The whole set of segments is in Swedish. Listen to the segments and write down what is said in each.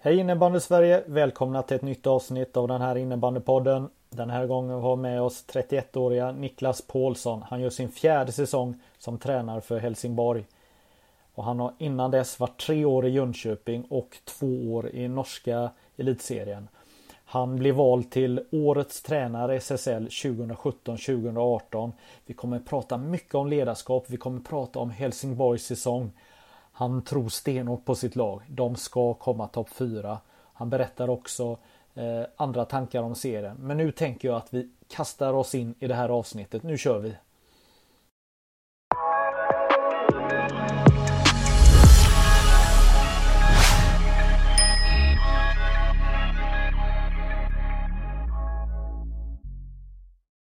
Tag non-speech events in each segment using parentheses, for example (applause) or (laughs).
Hej innebandy Sverige! Välkomna till ett nytt avsnitt av den här innebandypodden. Den här gången har vi med oss 31-åriga Niklas Paulsson. Han gör sin fjärde säsong som tränare för Helsingborg. Och han har innan dess varit tre år i Jönköping och två år i norska elitserien. Han blev vald till årets tränare i SSL 2017-2018. Vi kommer prata mycket om ledarskap. Vi kommer prata om Helsingborgs säsong. Han tror stenhårt på sitt lag. De ska komma topp 4. Han berättar också eh, andra tankar om serien. Men nu tänker jag att vi kastar oss in i det här avsnittet. Nu kör vi!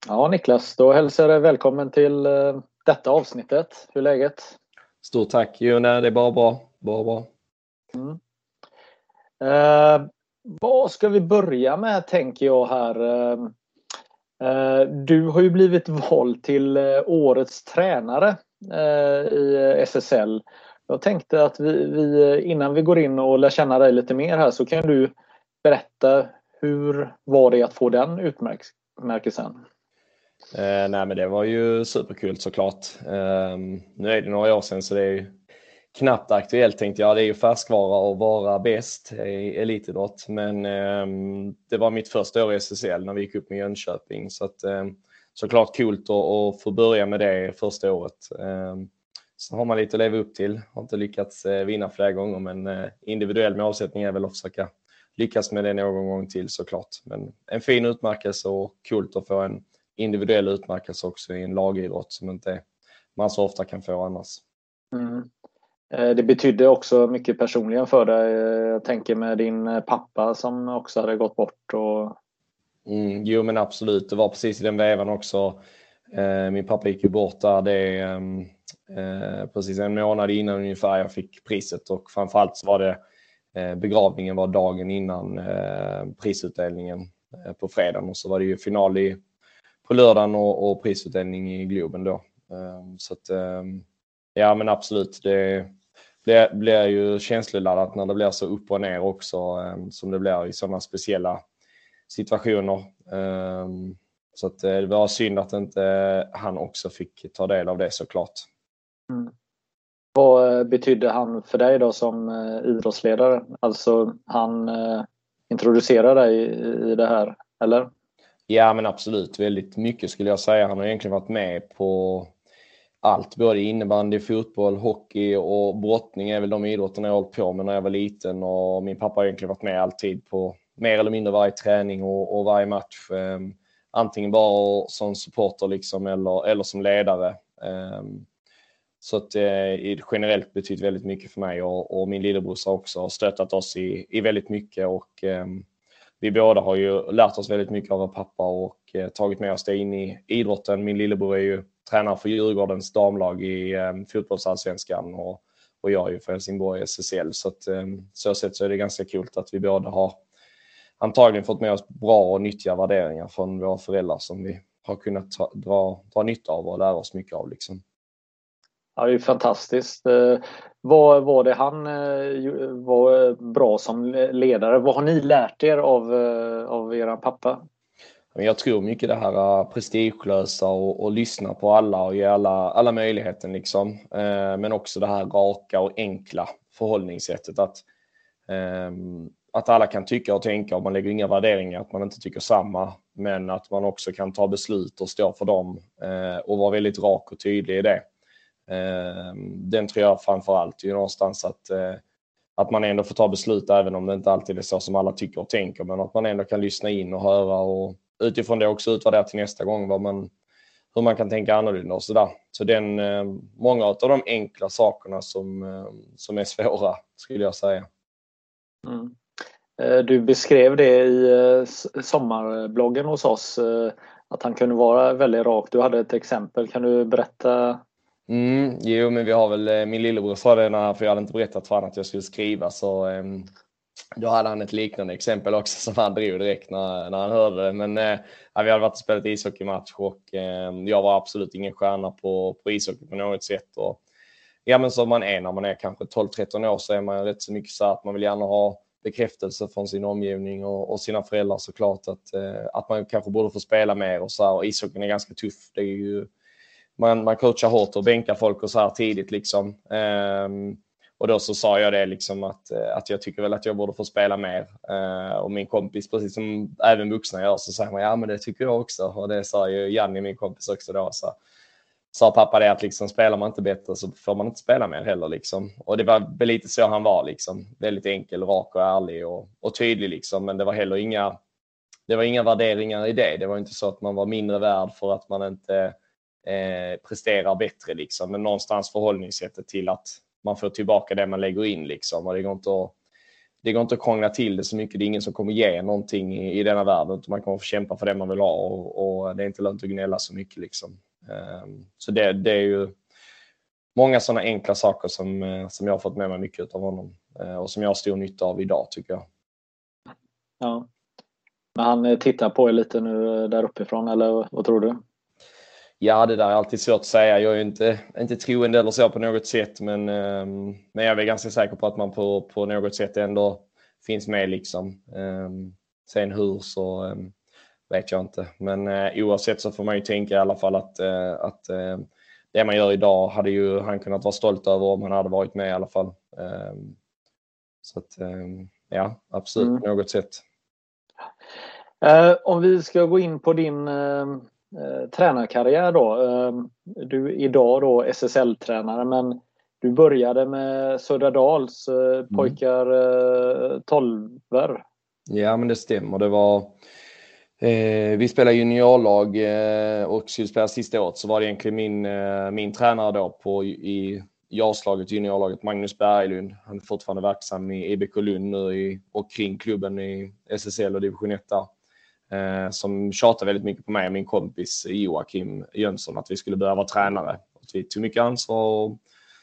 Ja Niklas, då hälsar jag dig välkommen till eh, detta avsnittet. Hur är läget? Stort tack! Jo, nej, det är bara bra. Bara bra. Mm. Eh, vad ska vi börja med tänker jag här. Eh, eh du har ju blivit vald till eh, årets tränare eh, i eh, SSL. Jag tänkte att vi, vi, innan vi går in och lär känna dig lite mer här så kan du berätta hur var det att få den utmärkelsen? Eh, nej men det var ju superkul såklart. Eh, nu är det några år sedan så det är ju knappt aktuellt tänkte jag. Det är ju färskvara att vara bäst i elitidrott. Men eh, det var mitt första år i SSL när vi gick upp med Jönköping. Så att, eh, såklart coolt att, att få börja med det första året. Eh, så har man lite att leva upp till. Har inte lyckats eh, vinna flera gånger men eh, individuell målsättning är väl att försöka lyckas med det någon gång till såklart. Men en fin utmärkelse och coolt att få en individuell utmärkelse också i en lagidrott som inte man så ofta kan få annars. Mm. Eh, det betydde också mycket personligen för dig. Eh, jag tänker med din eh, pappa som också hade gått bort. Och... Mm, jo men absolut, det var precis i den vevan också. min pappa gick ju bort där det ehm, precis en månad innan ungefär jag fick priset och framförallt så var det begravningen var dagen innan prisutdelningen på fredagen och så var det ju final i på lördagen och, och prisutdelning i Globen då. Ehm, så att, ehm, ja men absolut, det blir, blir ju känsloladdat när det blir så upp och ner också ehm, som det blir i sådana speciella situationer. Så att eh, det var synd att inte han också fick ta del av det såklart. Mm. Vad eh, betydde han för dig då som eh, idrottsledare? Alltså han introducerade dig i det här, eller? Ja men absolut, väldigt mycket skulle jag säga. Han har egentligen varit med på allt, både innebandy, fotboll, hockey och brottning är väl de idrotterna jag hållit på med när jag var liten och min pappa har egentligen varit med alltid på mer eller mindre varje träning och, och varje match. Um, antingen bara som supporter liksom eller, eller som ledare. Um, så att eh, det generellt betytt väldigt mycket för mig och, och min lillebrorsa också har stöttat oss i, i väldigt mycket och um, vi båda har ju lärt oss väldigt mycket av vår pappa och eh, tagit med oss det in i idrotten. Min lillebror är ju tränare för Djurgårdens damlag i eh, fotbollsallsvenskan och, och jag är ju för Helsingborg SSL. Så att, eh, så sett så är det ganska kul att vi båda har antagligen fått med oss bra och nyttiga värderingar från våra föräldrar som vi har kunnat ta, dra, dra nytta av och lära oss mycket av. Liksom. Ja, det är fantastiskt. Eh, vad var det han eh, var bra som ledare? Vad har ni lärt er av, eh, av er pappa? Jag tror mycket det här prestigelösa och, och lyssna på alla och ge alla, alla möjligheten. Liksom. Men också det här raka och enkla förhållningssättet. Att, ehm, att alla kan tycka och tänka och man lägger inga värderingar, att man inte tycker samma. Men att man också kan ta beslut och stå för dem och vara väldigt rak och tydlig i det. Ehm, den tror jag framför allt är någonstans att, eh, att man ändå får ta beslut även om det inte alltid är så som alla tycker och tänker. Men att man ändå kan lyssna in och höra och utifrån det också utvärdera till nästa gång vad man, hur man kan tänka annorlunda och sådär. Så den, eh, många av de enkla sakerna som, eh, som är svåra skulle jag säga. Mm. Eh, du beskrev det i eh, sommarbloggen hos oss eh, att han kunde vara väldigt rak. Du hade ett exempel. Kan du berätta? Mm, jo, men vi har väl, eh, min lillebror sa det när, för jag hade inte berättat för honom att jag skulle skriva så um, då hade han ett liknande exempel också (laughs) som han drog direkt när, när han hörde det. Men eh, vi hade varit och spelat ishockeymatch och eh, jag var absolut ingen stjärna på, på ishockey på något sätt. Och, ja, men som man är när man är kanske 12-13 år så är man rätt så mycket så att man vill gärna ha bekräftelse från sin omgivning och, och sina föräldrar såklart att, eh, att man kanske borde få spela mer och så här. Och ishockeyn är ganska tuff. Det är ju, man, man coachar hårt och bänkar folk och så här tidigt liksom. Um, och då så sa jag det liksom att, eh, att jag tycker väl att jag borde få spela mer. Uh, och min kompis, precis som även vuxna gör, så säger man ja men det tycker jag också. Och det sa ju Janni, min kompis också då. Så sa pappa det att liksom spelar man inte bättre så får man inte spela mer heller liksom. Och det var väl lite så han var liksom. Väldigt enkel, rak och ärlig och, och tydlig liksom. Men det var heller inga, det var inga värderingar i det. Det var inte så att man var mindre värd för att man inte eh, presterar bättre liksom. Men någonstans förhållningssättet till att man får tillbaka det man lägger in liksom. Och det går inte att, det går inte att krångla till det så mycket. Det är ingen som kommer ge någonting i, i denna världen. Man kommer få kämpa för det man vill ha och, och det är inte lönt att gnälla så mycket liksom. Eh, så det, det, är ju många sådana enkla saker som, eh, som jag har fått med mig mycket av honom eh, och som jag har stor nytta av idag tycker jag. Ja. Men han eh, tittar på er lite nu eh, där uppifrån eller vad tror du? Ja, det där är alltid svårt att säga. Jag är inte, inte troende eller så på något sätt, men, um, men jag är ganska säker på att man på, på något sätt ändå finns med. Liksom. Um, sen hur så um, vet jag inte. Men uh, oavsett så får man ju tänka i alla fall att, uh, att uh, det man gör idag hade ju han kunnat vara stolt över om han hade varit med i alla fall. så att, ja, absolut mm. på något sätt. Uh, om vi ska gå in på din eh, tränarkarriär då. Eh, du idag då SSL-tränare men du började med Södradals eh, mm. pojkar eh, 12 Ja men det stämmer. Det var eh, vi spelade juniorlag eh, och skulle spela sista året så var det egentligen min, eh, min tränare då på, i JAS-laget, juniorlaget, Magnus Berglund. Han är fortfarande verksam i EBK Lund nu i, och kring klubben i SSL och division 1 där eh, som tjatade väldigt mycket på mig och min kompis Joakim Jönsson att vi skulle börja vara tränare. Att vi tog mycket ansvar och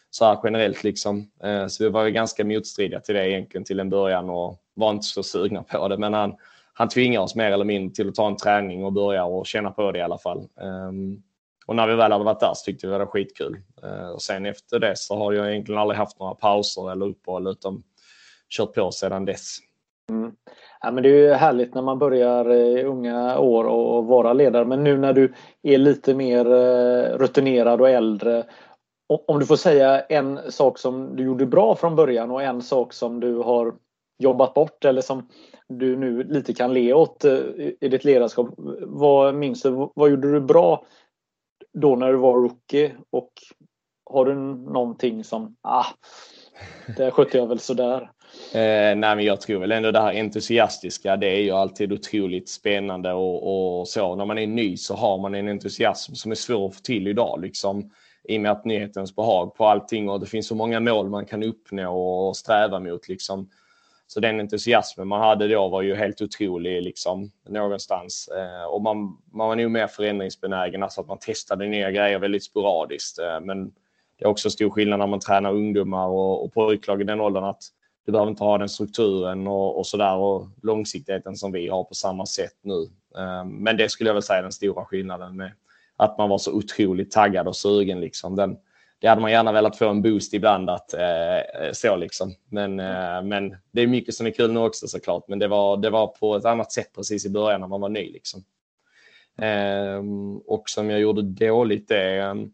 så här generellt liksom. Eh, så vi var ganska motstridiga till det egentligen till en början och var inte så sugna på det. Men han, han tvingade oss mer eller mindre till att ta en träning och börja och känna på det i alla fall. Um, och när vi väl hade varit där så tyckte vi det var skitkul. Uh, och sen efter det så har jag egentligen aldrig haft några pauser eller uppehåll utan kört på sedan dess. Mm. Ja, men det är ju härligt när man börjar i unga år och vara ledare. Men nu när du är lite mer eh, rutinerad och äldre. Om du får säga en sak som du gjorde bra från början och en sak som du har jobbat bort eller som du nu lite kan le åt eh, i ditt ledarskap. Vad minns du? Vad gjorde du bra då när du var rookie? Och har du någonting som, ah, det skötte jag väl sådär? Eh, nej, men jag tror väl ändå det här entusiastiska, det är ju alltid otroligt spännande och, och, så. När man är ny så har man en entusiasm som är svår att få till idag. Liksom, I och med att nyhetens behag på allting och det finns så många mål man kan uppnå och sträva mot. Liksom. Så den entusiasmen man hade då var ju helt otrolig liksom, någonstans. Eh, och man, man var nog mer förändringsbenägen, alltså att man testade nya grejer väldigt sporadiskt. Eh, men det är också stor skillnad när man tränar ungdomar och, och pojklag i den åldern att du behöver inte ha den strukturen och, och sådär och långsiktigheten som vi har på samma sätt nu. Ehm, men det skulle jag väl säga är den stora skillnaden med att man var så otroligt taggad och sugen. Liksom. Den, det hade man gärna velat få en boost ibland att eh, eh så liksom. Men, eh, men det är mycket som är kul nu också såklart. Men det var, det var på ett annat sätt precis i början när man var ny liksom. Eh, och som jag gjorde dåligt det, ehm,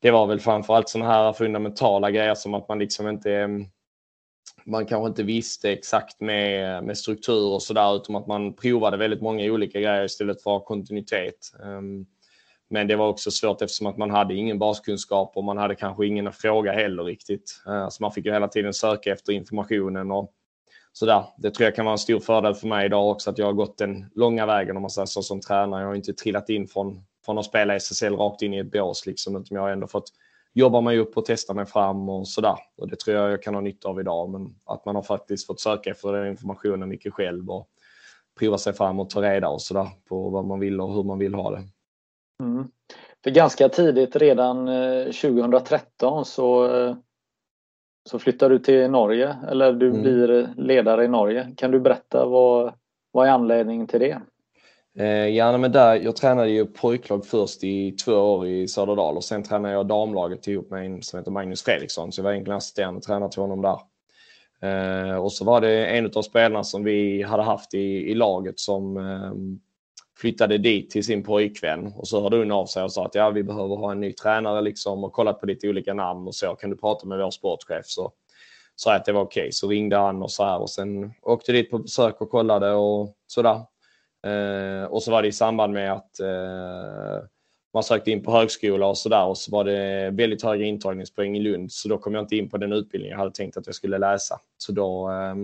det var väl framförallt sådana här fundamentala grejer som att man liksom inte ehm, man kanske inte visste exakt med, med struktur och sådär utan att man provade väldigt många olika grejer istället för kontinuitet. Um, men det var också svårt eftersom att man hade ingen baskunskap och man hade kanske ingen att fråga heller riktigt. Uh, så man fick ju hela tiden söka efter informationen och sådär. Det tror jag kan vara en stor fördel för mig idag också att jag har gått den långa vägen om man säger så som tränare. Jag har inte trillat in från, från att spela SSL rakt in i ett bås. Liksom. Utan jag har ändå fått jobba mig upp och testa mig fram och sådär. Och det tror jag jag kan ha nytta av idag. Men att man har faktiskt fått söka efter den informationen mycket själv och prova sig fram och ta reda och sådär på vad man vill och hur man vill ha det. Mm. För ganska tidigt, redan 2013, eh, så, eh, så flyttar du till Norge, eller du mm. blir ledare i Norge. Kan du berätta vad, vad är anledningen till det? Eh, ja, men där, jag tränade ju pojklag först i två år i Söderdal och sen tränade jag damlaget ihop med en som heter Magnus Fredriksson. Så jag var egentligen assisterande tränare till honom där. Eh, och så var det en av spelarna som vi hade haft i, i laget som eh, flyttade dit till sin pojkvän och så hörde hon av sig och sa att ja, vi behöver ha en ny tränare liksom och kollat på lite olika namn och så. Kan du prata med vår sportchef? Så sa jag att det var okej. Okay. Så ringde han och så här och sen åkte dit på besök och kollade och sådär. Eh, och så var det i samband med att eh, man sökte in på högskola och sådär och så var det väldigt höga intagningspoäng i Lund så då kom jag inte in på den utbildning jag hade tänkt att jag skulle läsa. Så då eh,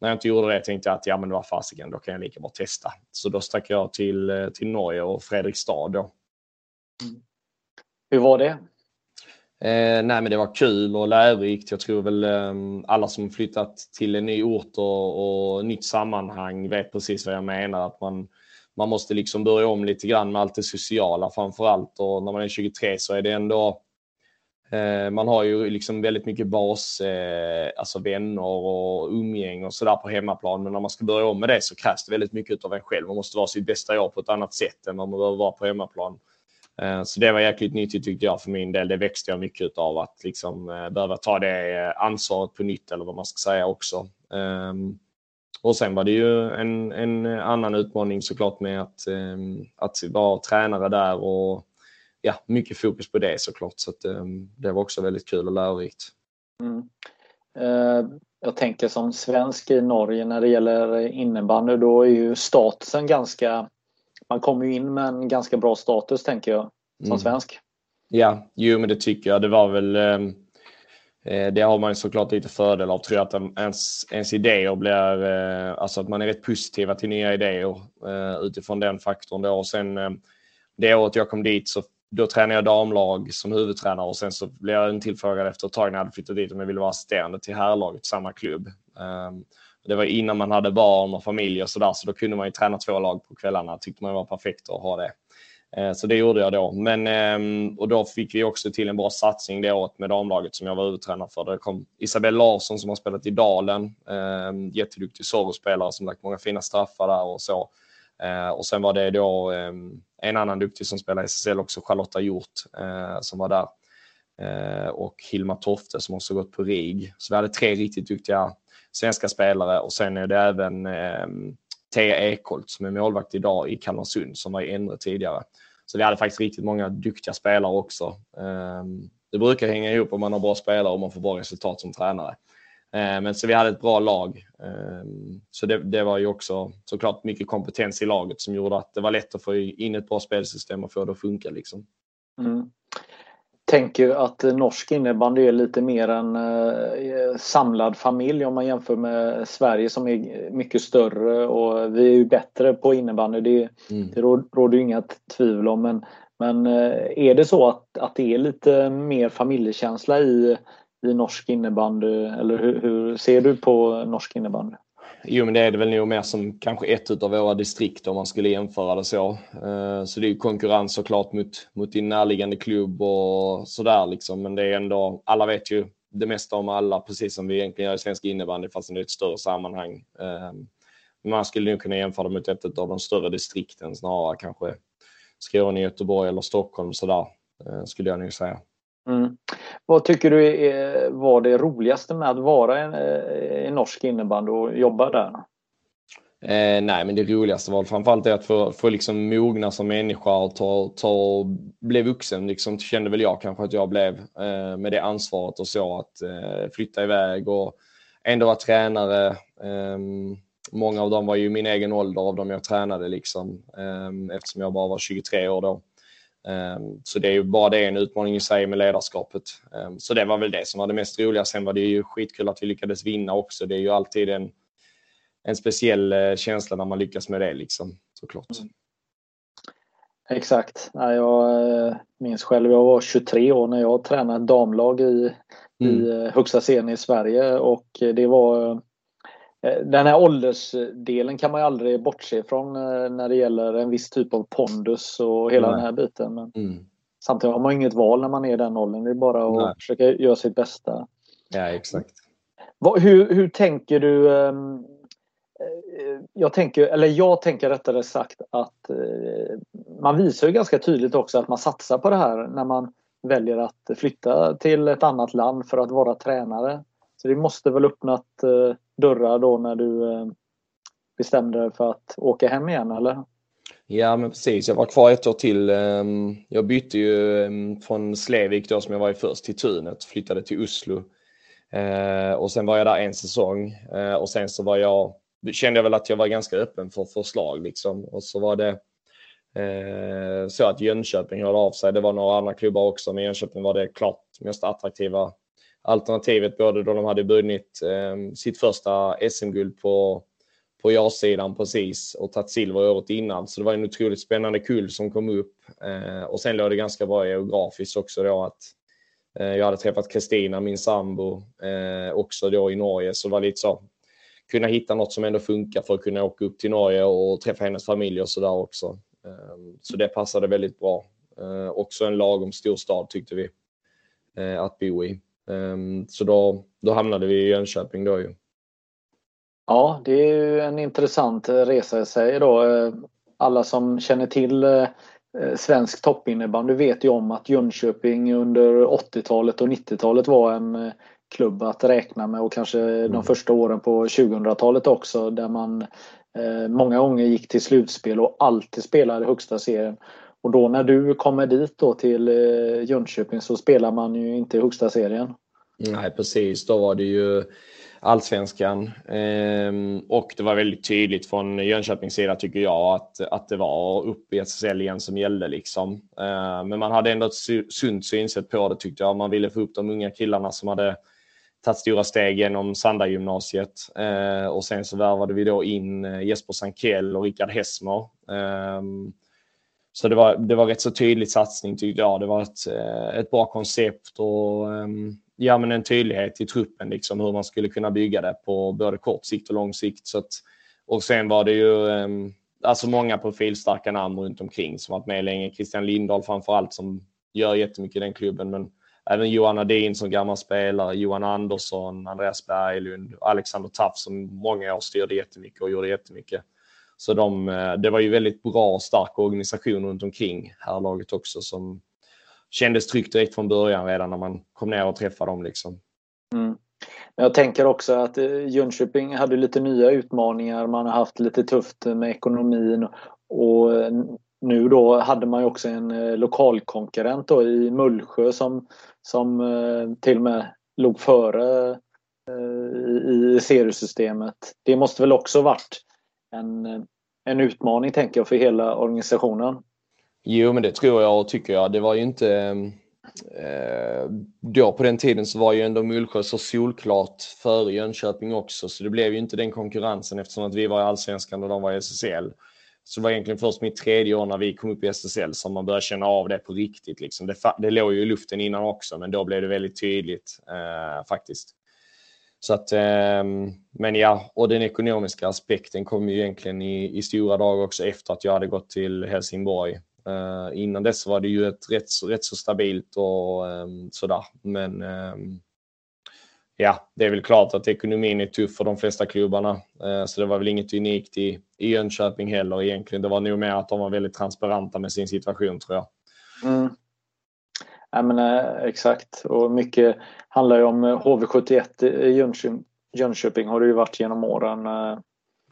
när jag inte gjorde det tänkte jag att ja men vad fasiken, då kan jag lika bra testa. Så då stack jag till, eh, till Norge och Fredrikstad då. Mm. Hur var det? Eh, nej men det var kul och lärorikt. Jag tror väl eh, alla som flyttat till en ny ort och, och nytt sammanhang vet precis vad jag menar. Att man, man måste liksom börja om lite grann med allt det sociala framför allt. Och när man är 23 så är det ändå eh, man har ju liksom väldigt mycket bas, eh, alltså vänner och umgäng och sådär på hemmaplan. Men när man ska börja om med det så krävs det väldigt mycket av en själv. Man måste vara sitt bästa jag på ett annat sätt än vad man behöver vara på hemmaplan. Eh, så det var jäkligt nyttigt tyckte jag för min del. Det växte jag mycket av att liksom eh, behöva ta det eh, ansvaret på nytt eller vad man ska säga också. Ehm, och sen var det ju en, en annan utmaning såklart med att, ehm, att vara tränare där och ja, mycket fokus på det såklart. Så att, ehm, det var också väldigt kul och lärorikt. Mm. Jag tänker som svensk i Norge när det gäller innebandy, då är ju statusen ganska man kommer ju in med en ganska bra status tänker jag som mm. svensk. Ja, jo men det tycker jag. Det var väl ehm, eh, det har man såklart lite fördel av, tror jag, att ens, ens idéer blir, eh, alltså att man är rätt positiva till nya idéer eh, utifrån den faktorn då. Och sen eh, det året jag kom dit så då tränade jag damlag som huvudtränare och sen så blev jag tillfrågad efter ett tag när jag hade flyttat dit om jag ville vara assisterande till herrlaget, samma klubb. Um, det var innan man hade barn och familj och sådär, så då kunde man ju träna två lag på kvällarna. Tyckte man var perfekt att ha det. Eh, så det gjorde jag då. Men, ehm, och då fick vi också till en bra satsning det året med damlaget som jag var huvudtränare för. Det kom Isabelle Larsson som har spelat i Dalen. Ehm, jätteduktig Zorro-spelare som lagt många fina straffar där och så. Eh, och sen var det då ehm, en annan duktig som spelade i SSL också, Charlotta Hjort, eh, som var där. Eh, och Hilma Tofte som också gått på RIG. Så vi hade tre riktigt duktiga svenska spelare och sen är det även eh, Thea Ekholt som är målvakt idag i Kalmarsund som var i Endre tidigare. Så vi hade faktiskt riktigt många duktiga spelare också. Eh, det brukar hänga ihop om man har bra spelare och man får bra resultat som tränare. Eh, men så vi hade ett bra lag. Eh, så det, det, var ju också såklart mycket kompetens i laget som gjorde att det var lätt att få in ett bra spelsystem och få det att funka. Liksom. Mm tänker att norsk innebandy är lite mer en eh, samlad familj om man jämför med Sverige som är mycket större och vi är ju bättre på innebandy. Det, mm. det råder ju inga tvivel om. Men, men eh, är det så att, att det är lite mer familjekänsla i, i norsk innebandy eller hur, hur ser du på norsk innebandy? Jo, men det är det väl nog mer som kanske ett av våra distrikt om man skulle jämföra det så. Eh, så det är ju konkurrens såklart mot, mot din närliggande klubb och sådär liksom. Men det är ändå, alla vet ju det mesta om alla, precis som vi egentligen gör i svensk innebandy fast det är ett större sammanhang. Ehm, man skulle nog kunna jämföra det mot ett av de större distrikten snarare kanske Skåne, Göteborg eller Stockholm sådär eh, skulle jag nog säga. Mm. Vad tycker du är, var det roligaste med att vara en, eh, en norsk innebandy och jobba där? Eh, nej, men det roligaste var framförallt det att få, få liksom mogna som människa och ta, ta, bli vuxen. Liksom, kände väl jag kanske att jag blev eh, med det ansvaret och så att eh, flytta iväg och ändå vara tränare. Eh, många av dem var ju min egen ålder av dem jag tränade liksom, eh, eftersom jag bara var 23 år då. Ehm, så det är ju bara det en utmaning i sig med ledarskapet. Ehm, så det var väl det som var det mest roliga. Sen var det ju skitkul att vi lyckades vinna också. Det är ju alltid en, en speciell eh, känsla när man lyckas med det liksom, såklart. exakt. Jag eh, minns själv, jag var 23 år när jag tränade damlag i, mm. i eh, högsta serien i Sverige och det var den här åldersdelen kan man ju aldrig bortse från när det gäller en viss typ av pondus och hela Nej. den här biten. Men mm. Samtidigt har man inget val när man är i den åldern. Det är bara att Nej. försöka göra sitt bästa. Ja, exakt. Hur, hur tänker du? Ehm, eh, jag tänker, eller jag tänker rättare sagt att eh, man visar ju ganska tydligt också att man satsar på det här när man väljer att flytta till ett annat land för att vara tränare. Så det måste väl öppnat eh, dörrar då när du eh, bestämde dig för att åka hem igen eller? Ja men precis, jag var kvar ett år till. Ehm, jag bytte ju ehm, från Slevik då som jag var i först till Tunet, flyttade till Oslo eh, och sen var jag där en säsong eh, och sen så var jag, kände jag väl att jag var ganska öppen för förslag liksom. Och så var det så att Jönköping hörde av sig. Det var några andra klubbar också, men Jönköping var det klart mest attraktiva alternativet, både då de hade vunnit eh, sitt första SM-guld på på ja-sidan precis och tagit silver året innan. Så det var en otroligt spännande kull som kom upp. Eh, och sen låg det ganska bra geografiskt också då att Eh, jag hade träffat Kristina, min sambo, eh, också då i Norge. Så det var lite så, kunna hitta något som ändå funkar för att kunna åka upp till Norge och träffa hennes familj och sådär också. Ehm, så det passade väldigt bra. Eh, också en lagom stor stad tyckte vi eh, att bo i. Ehm, så då, då hamnade vi i Jönköping då ju. Ja, det är ju en intressant resa i sig då. Alla som känner till Eh, svensk toppinnebandy vet ju om att Jönköping under 80-talet och 90-talet var en eh, klubb att räkna med och kanske mm. de första åren på 2000-talet också där man eh, många gånger gick till slutspel och alltid spelade högsta serien. Och då när du kommer dit då till eh, Jönköping så spelar man ju inte i högsta serien. Nej precis, då var det ju allsvenskan. Ehm, och det var väldigt tydligt från Jönköpings sida tycker jag att, att det var upp i SSL igen som gällde. Liksom. Ehm, men man hade ändå ett sunt synsätt på det tyckte jag. Man ville få upp de unga killarna som hade tagit stora steg genom Sandagymnasiet. Ehm, och sen så värvade vi då in eh, Jesper Sankell och Rickard Hesmer. Ehm, så det var, det var rätt så tydlig satsning tyckte jag. Det var ett, eh, ett bra koncept och ehm, ja, men en tydlighet i truppen, liksom, hur man skulle kunna bygga det på både kort sikt och lång sikt. Så att, och sen var det ju ehm, alltså många profilstarka namn runt omkring som varit med länge. Christian Lindahl framför allt som gör jättemycket i den klubben. Men även Johan Adin som gammal spelare, Johan Andersson, Andreas Berglund, Alexander Taff som många år styrde jättemycket och gjorde jättemycket. Så de, eh, det var ju väldigt bra och stark organisation runt omkring här laget också som kändes tryggt direkt från början redan när man kom ner och träffade dem. Liksom. Mm. Jag tänker också att eh, Jönköping hade lite nya utmaningar. Man har haft lite tufft med ekonomin och eh, nu då hade man ju också en lokalkonkurrent då i Mullsjö som, som till och med låg före i seriesystemet. Det måste väl också varit en, en utmaning tänker jag för hela organisationen. Jo, men det tror jag och tycker jag. Det var ju inte... Eh, då på den tiden så var ju ändå Mullsjö så solklart före Jönköping också, så det blev ju inte den konkurrensen eftersom att vi var i Allsvenskan och de var i SSL. Så det var egentligen först mitt tredje år när vi kom upp i SSL som man började känna av det på riktigt. Liksom. Det, det låg ju i luften innan också, men då blev det väldigt tydligt eh, faktiskt. Så att, ehm, men ja, och den ekonomiska aspekten kom ju egentligen i, i stora dagar också efter att jag hade gått till Helsingborg. Eh, innan dess var det ju ett rätt, rätt så stabilt och ehm, sådär. Men ehm, ja, det är väl klart att ekonomin är tuff för de flesta klubbarna. Eh, så det var väl inget unikt i, i Jönköping heller egentligen. Det var nog mer att de var väldigt transparenta med sin situation tror jag. Ja, men, eh, exakt, och mycket handlar ju om eh, HV71 i Jönköping, Jönköping har det ju varit genom åren. Eh.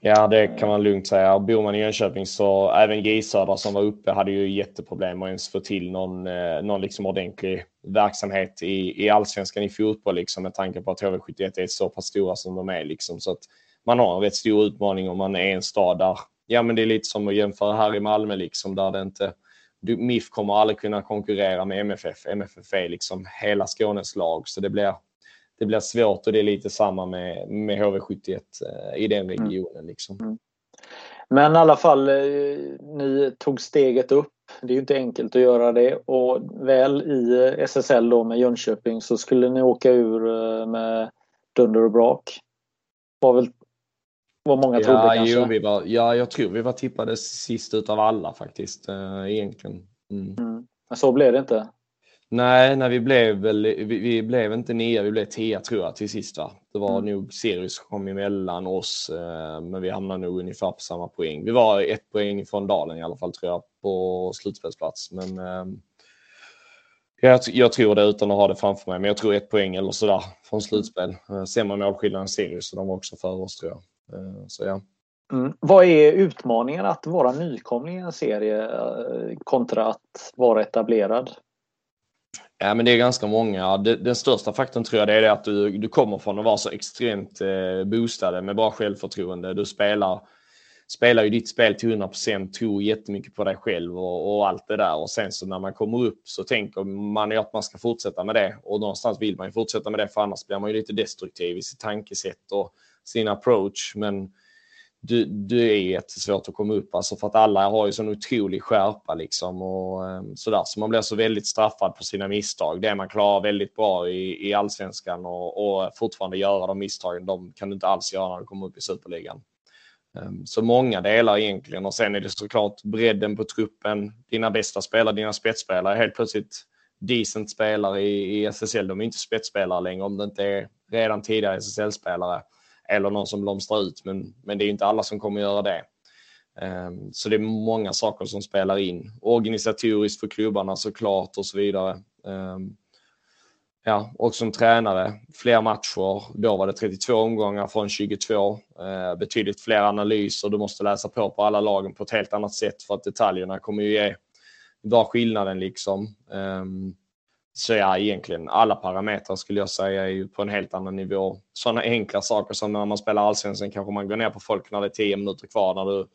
Ja, det kan man lugnt säga. Bor man i Jönköping så även GI-södra som var uppe hade ju jätteproblem att ens få till någon, någon liksom ordentlig verksamhet i, i allsvenskan i fotboll liksom, med tanke på att HV71 är så pass stora som de är. Liksom. Så att man har en rätt stor utmaning om man är en stad där, ja men det är lite som att jämföra här i Malmö liksom, där det inte MIF kommer aldrig kunna konkurrera med MFF. MFF är liksom hela Skånes lag så det blir det blir svårt och det är lite samma med, med HV71 eh, i den mm. regionen. Liksom. Mm. Men i alla fall, eh, ni tog steget upp. Det är ju inte enkelt att göra det och väl i SSL då med Jönköping så skulle ni åka ur eh, med dunder och brak. Var väl vad många trodde ja, kanske? Jo, vi var, ja, jag tror vi var tippade sist utav alla faktiskt äh, egentligen. Mm. Mm. Men så blev det inte? Nej, nej vi, blev väl, vi, vi, blev inte nia, vi blev tia tror jag till sist. Va? Det var mm. nog Sirius som kom emellan oss, eh, men vi hamnade nog ungefär på samma poäng. Vi var ett poäng från Dalen i alla fall tror jag på slutspelsplats. Men eh, jag, jag, tror det utan att ha det framför mig, men jag tror ett poäng eller sådär från slutspel. Eh, Sämre målskillnad än Sirius, så de var också före oss tror jag. Eh, så ja. Mm. Vad är utmaningen att vara nykomling i en serie eh, kontra att vara etablerad? Ja, men det är ganska många. Den största faktorn tror jag det är att du, du kommer från att vara så extremt eh, boostade med bra självförtroende. Du spelar, spelar ju ditt spel till 100% tror jättemycket på dig själv och, och, allt det där. Och sen så när man kommer upp så tänker man ju att man ska fortsätta med det. Och någonstans vill man ju fortsätta med det för annars blir man ju lite destruktiv i sitt tankesätt och sin approach. Men du, du är jättesvårt att komma upp alltså för att alla har ju sån otrolig skärpa liksom och ehm, sådär. Så man blir så väldigt straffad på sina misstag. Det man klarar väldigt bra i, i allsvenskan och, och fortfarande göra de misstagen, de kan du inte alls göra när du kommer upp i superligan. Ehm, så många delar egentligen och sen är det såklart bredden på truppen, dina bästa spelare, dina spetsspelare. Helt plötsligt decent spelare i, i SSL, de är inte spetsspelare längre om det inte är redan tidigare SSL-spelare eller någon som blomstrar ut. Men, men det är inte alla som kommer göra det. Ehm, så det är många saker som spelar in. Organisatoriskt för klubbarna såklart och så vidare. Ehm, ja, och som tränare, fler matcher. Då var det 32 omgångar från 22. Ehm, betydligt fler analyser. Du måste läsa på på alla lagen på ett helt annat sätt för att detaljerna kommer ju ge vara skillnaden liksom. Um, så ja, egentligen alla parametrar skulle jag säga är ju på en helt annan nivå. Sådana enkla saker som när man spelar allsvenskan kanske man går ner på folk när det är tio minuter kvar. När du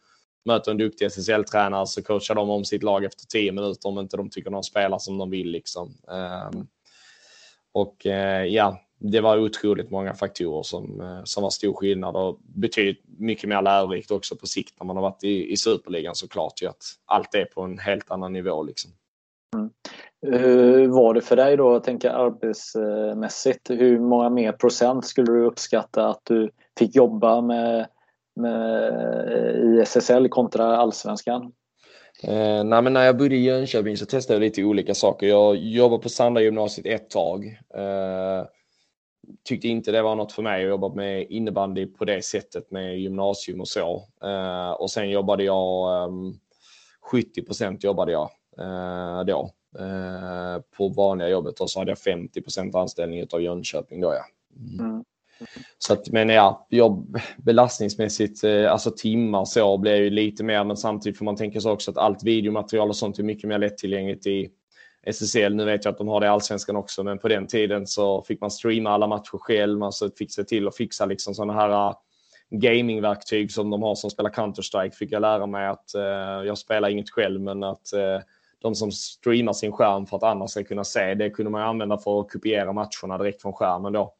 möter en duktig SSL-tränare så coachar de om sitt lag efter tio minuter om inte de tycker de spelar som de vill. Liksom. Ehm, och eh, ja, det var otroligt många faktorer som, eh, som var stor skillnad och betydligt mycket mer lärorikt också på sikt när man har varit i, i superligan såklart. Ju att allt är på en helt annan nivå. Liksom. Mm. Hur var det för dig då, jag tänker arbetsmässigt? Hur många mer procent skulle du uppskatta att du fick jobba med, med i SSL kontra allsvenskan? Eh, nej, men när jag bodde i Jönköping så testade jag lite olika saker. Jag jobbade på Sandra gymnasiet ett tag. Eh, tyckte inte det var något för mig att jobba med innebandy på det sättet med gymnasium och så. Eh, och sen jobbade jag ehm, 70 procent jobbade jag eh, då. Eh, på vanliga jobbet och så hade jag 50% anställning av Jönköping då ja. Mm. Mm. Så att, men ja, jobb, belastningsmässigt, eh, alltså timmar så blir ju lite mer, men samtidigt får man tänka sig också att allt videomaterial och sånt är mycket mer lättillgängligt i SSL. Nu vet jag att de har det i Allsvenskan också, men på den tiden så fick man streama alla matcher själv. Man så fick se till att fixa liksom sådana här uh, gamingverktyg som de har som spelar Counter-Strike. Fick jag lära mig att uh, jag spelar inget själv, men att uh, de som streamar sin skärm för att andra ska kunna se. Det kunde man använda för att kopiera matcherna direkt från skärmen då.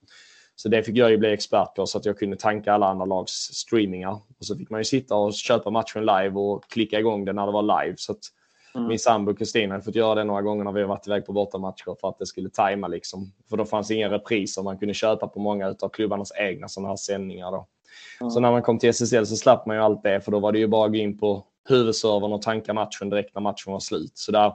Så det fick jag ju bli expert på så att jag kunde tanka alla andra lags streamingar. Och så fick man ju sitta och köpa matchen live och klicka igång den när det var live. Så mm. min sambo Kristina hade fått göra det några gånger när vi varit iväg på bortamatcher för att det skulle tajma liksom. För då fanns ingen repriser man kunde köpa på många av klubbarnas egna sådana här sändningar då. Mm. Så när man kom till SSL så slapp man ju allt det för då var det ju bara att gå in på huvudservern och tanka matchen direkt när matchen var slut. Så där,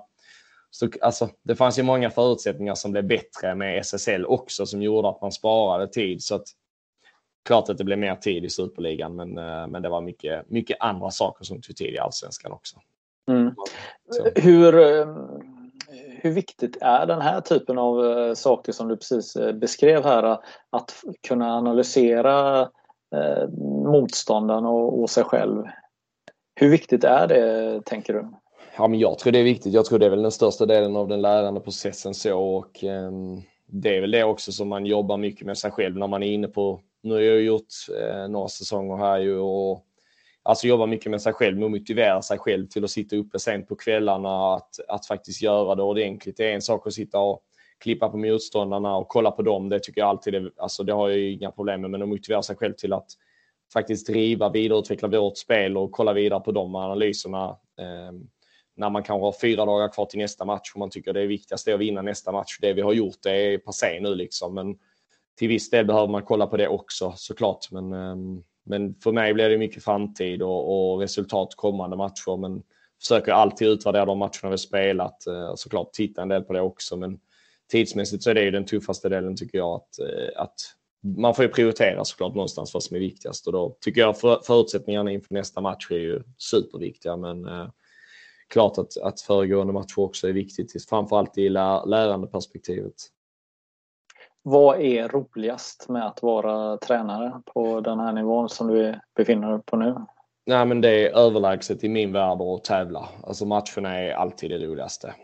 så, alltså, det fanns ju många förutsättningar som blev bättre med SSL också som gjorde att man sparade tid. Så att, klart att det blev mer tid i Superligan men, eh, men det var mycket, mycket andra saker som tog tid i Allsvenskan också. Mm. Hur, eh, hur viktigt är den här typen av eh, saker som du precis beskrev här? Att kunna analysera motståndaren och, och sig själv? Hur viktigt är det, tänker du? Ja, men jag tror det är viktigt. Jag tror det är väl den största delen av den lärande processen så och um, det är väl det också som man jobbar mycket med sig själv när man är inne på. Nu har jag gjort eh, några säsonger här ju och alltså jobba mycket med sig själv, med att motivera sig själv till att sitta uppe sent på kvällarna, att, att faktiskt göra det ordentligt. Det är en sak att sitta och klippa på motståndarna och kolla på dem. Det tycker jag alltid är, alltså det har jag inga problem med, men att motivera sig själv till att faktiskt driva, vidareutveckla vårt spel och kolla vidare på de analyserna. Ehm, när man kanske har fyra dagar kvar till nästa match och man tycker det är viktigast att vinna nästa match. Det vi har gjort det är passé nu liksom. Men till viss del behöver man kolla på det också såklart. Men, ehm, men för mig blir det mycket framtid och, och resultat kommande matcher. Men försöker alltid utvärdera de matcherna vi spelat. Eh, såklart titta en del på det också. Men tidsmässigt så är det ju den tuffaste delen tycker jag. Att, eh, att man får ju prioritera såklart någonstans vad som är viktigast. Och då tycker jag för, förutsättningarna inför nästa match är ju superviktiga. Men eh, klart att, att föregående matcher också är viktigt. Framförallt i lär, lärandeperspektivet. Vad är roligast med att vara tränare på den här nivån som du befinner dig på nu? Nej, men det är överlägset i min värld att tävla. Alltså matcherna är alltid det roligaste.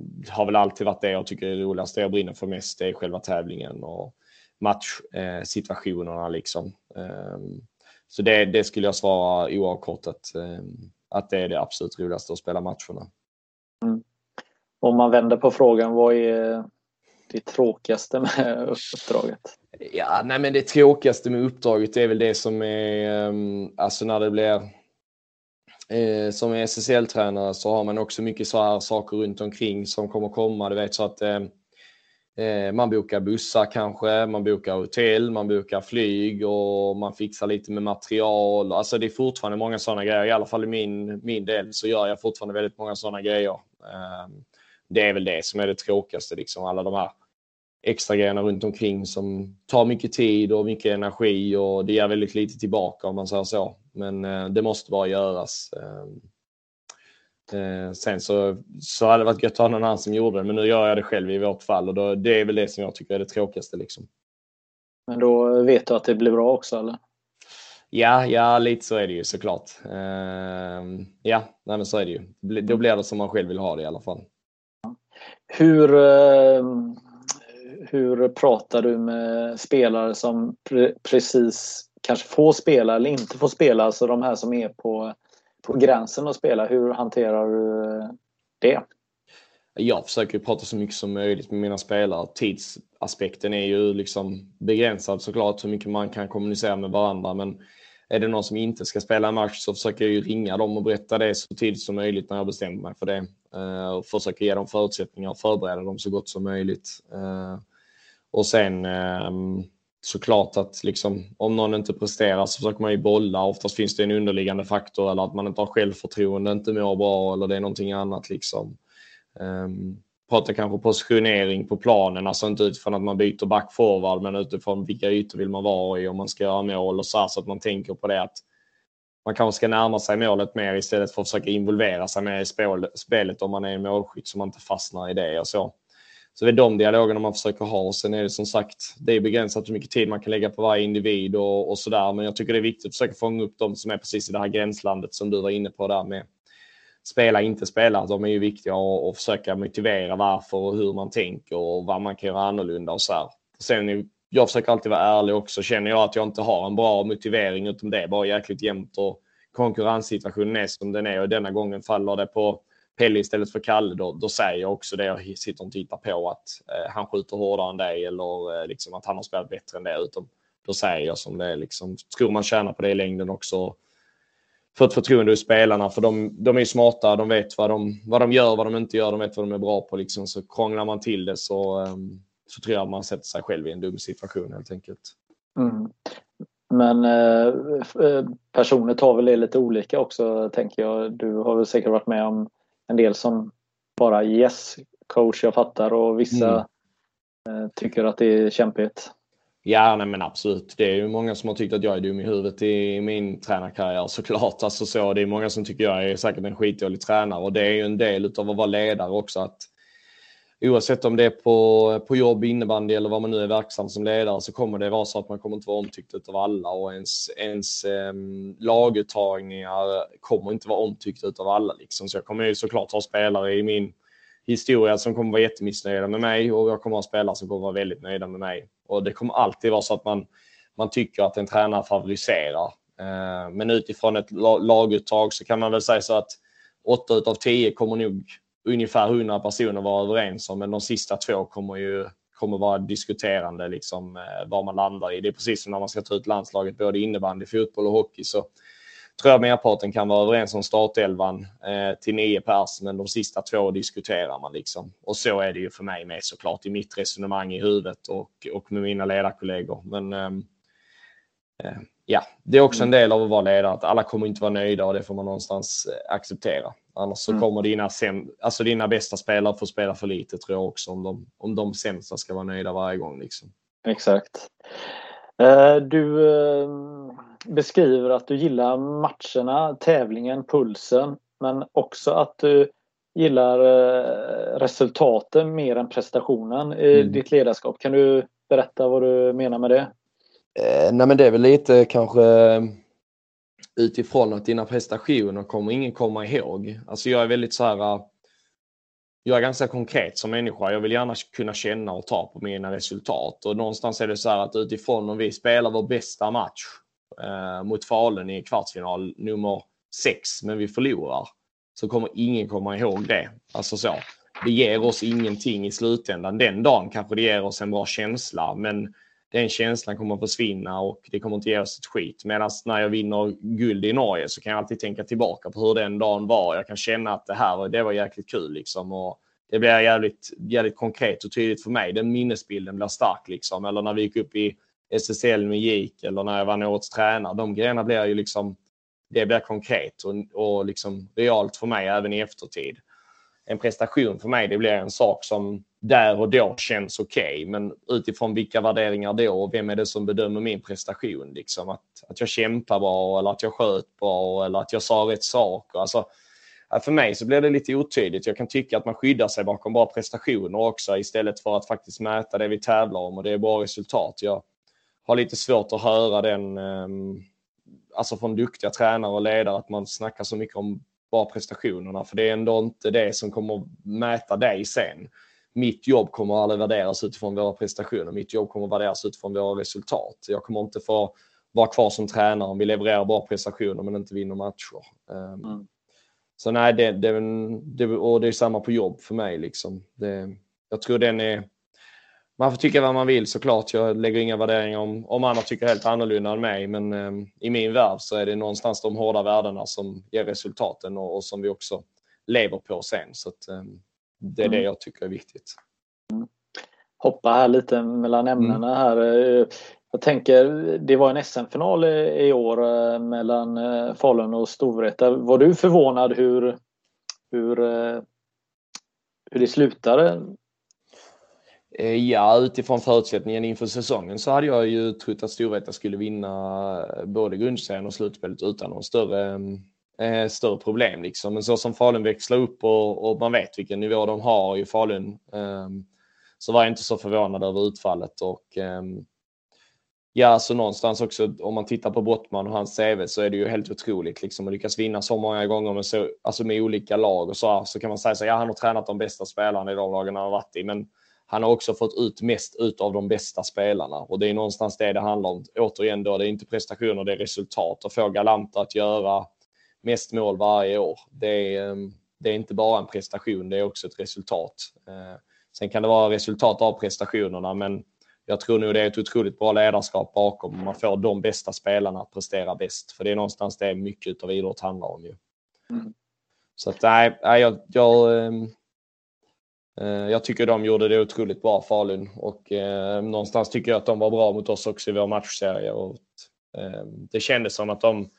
Det har väl alltid varit det jag tycker är roligast. Det jag brinner för mest det är själva tävlingen och matchsituationerna liksom. Så det, det skulle jag svara oavkortat. Att det är det absolut roligaste att spela matcherna. Mm. Om man vänder på frågan, vad är det tråkigaste med uppdraget? Ja, nej men det tråkigaste med uppdraget är väl det som är, alltså när det blir eh, som SSL-tränare så har man också mycket så här saker runt omkring som kommer komma. Du vet så att Eh, man bokar bussar kanske, man bokar hotell, man bokar flyg och man fixar lite med material. Alltså det är fortfarande många sådana grejer. I alla fall i min, min del så gör jag fortfarande väldigt många sådana grejer. Ehm, det är väl det som är det tråkigaste, liksom alla de här extra grejerna runt omkring som tar mycket tid och mycket energi och det ger väldigt lite tillbaka om man säger så. Men eh, det måste bara göras. Ehm, Eh, sen så, så hade det varit gött att ha någon annan som gjorde det, men nu gör jag det själv i vårt fall och då, det är väl det som jag tycker är det tråkigaste. Liksom. Men då vet du att det blir bra också eller? Ja, ja, lite så är det ju såklart. Uh, ja, nej, men så är det ju. Då blir det som man själv vill ha det i alla fall. Hur, hur pratar du med spelare som pre precis kanske får spela eller inte får spela? Alltså de här som är på, på gränsen att spela. Hur hanterar du eh, det? Jag försöker prata så mycket som möjligt med mina spelare. Tidsaspekten är ju liksom begränsad såklart hur mycket man kan kommunicera med varandra. Men är det någon som inte ska spela en match så försöker jag ju ringa dem och berätta det så tidigt som möjligt när jag bestämmer mig för det. Eh, och försöker ge dem förutsättningar och förbereda dem så gott som möjligt. Eh, och sen ehm, såklart att liksom, om någon inte presterar så försöker man ju bolla. Oftast finns det en underliggande faktor eller att man inte har självförtroende, inte mår bra eller det är någonting annat. Liksom. Ehm, um, prata kanske positionering på planen, alltså inte utifrån att man byter back forward men utifrån vilka ytor vill man vara i om man ska göra mål och så här, så att man tänker på det att man kanske ska närma sig målet mer istället för att försöka involvera sig mer i spelet om man är en målskytt så man inte fastnar i det och så. Så det är de dialogerna man försöker ha. Och sen är det som sagt, det är begränsat hur mycket tid man kan lägga på varje individ och, och sådär. Men jag tycker det är viktigt att försöka fånga upp de som är precis i det här gränslandet som du var inne på där med spela, inte spela. De är ju viktiga och, och försöka motivera varför och hur man tänker och vad man kan göra annorlunda och så här. Sen jag försöker alltid vara ärlig också. Känner jag att jag inte har en bra motivering utom det är bara jäkligt jämnt och konkurrenssituationen är som den är och denna gången faller det på Pelle istället för Kalle, då, då säger jag också det jag sitter och tittar på att eh, han skjuter hårdare än dig eller eh, liksom att han har spelat bättre än det. Utan då säger jag som det är. Liksom. Tror man tjänar på det i längden också. För ett förtroende hos spelarna, för de, de är smarta, de vet vad de, vad de gör, vad de inte gör, de vet vad de är bra på. Liksom. Så krånglar man till det så, um, så tror jag att man sätter sig själv i en dum situation helt enkelt. Mm. Men eh, eh personer tar väl det lite olika också, tänker jag. Du har väl säkert varit med om en del som bara yes coach, jag fattar och vissa mm. eh, tycker att det är kämpigt. Ja, nej men absolut. Det är ju många som har tyckt att jag är dum i huvudet i min tränarkarriär såklart. Alltså så, det är många som tycker jag är säkert en skitdålig tränare och det är ju en del av att vara ledare också. Att oavsett om det är på, på jobb, innebandy eller vad man nu är verksam som ledare så kommer det vara så att man kommer inte vara omtyckt av alla och ens, ens um, laguttagningar kommer inte vara omtyckt av alla. Liksom. Så jag kommer ju såklart ha spelare i min historia som kommer vara jättemissnöjda med mig och jag kommer ha spelare som kommer vara väldigt nöjda med mig. Och det kommer alltid vara så att man, man tycker att en tränare favoriserar. Ehm, men utifrån ett laguttag så kan man väl säga så att åtta av tio kommer nog ungefär 100 personer vara överens om, men de sista två kommer ju, kommer vara diskuterande liksom, eh, var man landar i. Det är precis som när man ska ta ut landslaget, både innebandy, fotboll och hockey. Så tror jag merparten kan vara överens om startelvan eh, till nio pers, men de sista två diskuterar man. Liksom. Och så är det ju för mig med såklart i mitt resonemang i huvudet och, och med mina ledarkollegor. Men ehm, eh, ja, det är också en del av att vara ledare, att alla kommer inte vara nöjda och det får man någonstans eh, acceptera. Annars så mm. kommer dina, sem alltså dina bästa spelare få spela för lite tror jag också om de, om de sämsta ska vara nöjda varje gång. Liksom. Exakt. Eh, du eh, beskriver att du gillar matcherna, tävlingen, pulsen men också att du gillar resultaten mer än prestationen i mm. ditt ledarskap. Kan du berätta vad du menar med det? Eh, nej men det är väl lite kanske eh, utifrån att dina prestationer kommer ingen komma ihåg. Alltså jag är väldigt så här. Eh, jag är ganska konkret som människa. Jag vill gärna kunna känna och ta på mina resultat och någonstans är det så här att utifrån om vi spelar vår bästa match eh, mot Falun i kvartsfinal nummer sex, men vi förlorar så kommer ingen komma ihåg det. Alltså så. Det ger oss ingenting i slutändan. Den dagen kanske det ger oss en bra känsla, men den känslan kommer att försvinna och det kommer inte ge oss ett skit. Medan när jag vinner guld i Norge så kan jag alltid tänka tillbaka på hur den dagen var. Jag kan känna att det här det var jäkligt kul liksom. Och det blir jävligt, jävligt konkret och tydligt för mig. Den minnesbilden blir stark liksom. Eller när vi gick upp i SSL med GIK eller när jag vann årets tränare. De grejerna blir ju liksom, det blir konkret och, och liksom realt för mig även i eftertid. En prestation för mig, det blir en sak som där och då känns okej. Okay, men utifrån vilka värderingar då och vem är det som bedömer min prestation? Liksom att, att jag kämpar bra eller att jag sköt bra eller att jag sa rätt saker. Alltså, för mig så blir det lite otydligt. Jag kan tycka att man skyddar sig bakom bra prestationer också istället för att faktiskt mäta det vi tävlar om och det är bra resultat. Jag har lite svårt att höra den, ehm, alltså från duktiga tränare och ledare, att man snackar så mycket om bra prestationerna, för det är ändå inte det som kommer mäta dig sen mitt jobb kommer aldrig värderas utifrån våra prestationer. Mitt jobb kommer värderas utifrån våra resultat. Jag kommer inte få vara kvar som tränare om vi levererar bra prestationer men inte vinner matcher. Ehm, mm. Så nej, det, det, det, och det är samma på jobb för mig. Liksom. Det, jag tror den är... Man får tycka vad man vill såklart. Jag lägger inga värderingar om, om andra tycker helt annorlunda än mig. Men um, i min värld så är det någonstans de hårda värdena som ger resultaten och, och som vi också lever på sen. Så att, um, det är mm. det jag tycker är viktigt. Mm. Hoppa här lite mellan mm. ämnena här. Jag tänker, det var en SM-final i år eh, mellan eh, Falun och Storvreta. Var du förvånad hur, hur, eh, hur det slutade? Ja, utifrån förutsättningen inför säsongen så hade jag ju trott att Storvreta skulle vinna både grundserien och slutspelet utan någon större eh, större problem. Liksom. Men så som Falun växlar upp och, och, man vet vilken nivå de har i Falun eh, så var jag inte så förvånad över utfallet. Och, eh, ja, så någonstans också om man tittar på Brottman och hans CV så är det ju helt otroligt liksom, att lyckas vinna så många gånger med, så, alltså med olika lag. Och så, så kan man säga så ja han har tränat de bästa spelarna i de lagen han har varit i. Men han har också fått ut mest ut av de bästa spelarna och det är någonstans det det handlar om. Återigen då, det är inte prestationer, det är resultat och få Galanta att göra mest mål varje år. Det är, ehm, det är inte bara en prestation, det är också ett resultat. Eh, sen kan det vara resultat av prestationerna, men jag tror nog det är ett otroligt bra ledarskap bakom. Man får de bästa spelarna att prestera bäst, för det är någonstans det mycket av idrott handlar om. Ju. Mm. Så att nej, jag, jag, ehm, eh, jag tycker de gjorde det otroligt bra, Falun. Och eh, någonstans tycker jag att de var bra mot oss också i vår matchserie. Och, eh, det kändes som att de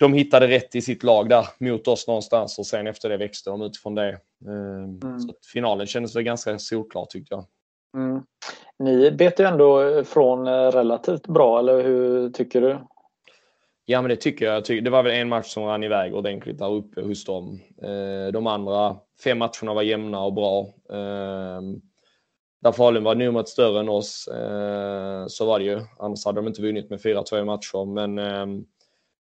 de hittade rätt i sitt lag där mot oss någonstans och sen efter det växte de utifrån det. Ehm, mm. Så finalen kändes väl ganska solklar tyckte jag. Mm. Ni bet ju ändå från eh, relativt bra, eller hur tycker du? Ja, men det tycker jag. Det var väl en match som rann iväg ordentligt där uppe hos dem. Eh, de andra fem matcherna var jämna och bra. Ehm, där Falun var numret större än oss eh, så var det ju. Annars hade de inte vunnit med 4-2 matcher. Men ehm,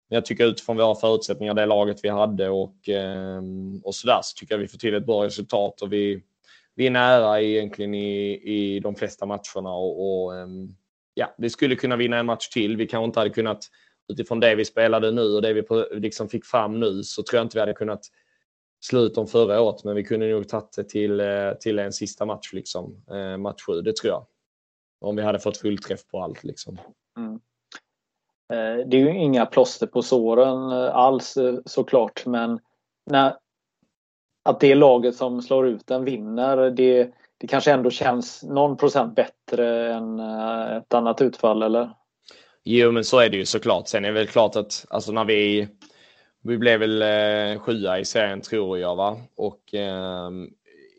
men jag tycker utifrån våra förutsättningar, det laget vi hade och, ehm, och sådär, så tycker jag vi får till ett bra resultat och vi, vi är nära egentligen i, i de flesta matcherna och, och ehm, ja, vi skulle kunna vinna en match till. Vi kanske inte hade kunnat, utifrån det vi spelade nu och det vi liksom fick fram nu, så tror jag inte vi hade kunnat slut om förra året, men vi kunde nog tagit det till, eh, till en sista match, liksom. Eh, match 7, det tror jag. Om vi hade fått fullträff på allt. Liksom. Mm. Eh, det är ju inga plåster på såren eh, alls eh, såklart, men när, att det laget som slår ut den vinner, det, det kanske ändå känns någon procent bättre än ett annat utfall, eller? Jo, men så är det ju såklart. Sen är det väl klart att alltså när vi, vi blev väl eh, sjua i serien tror jag, va? Och eh,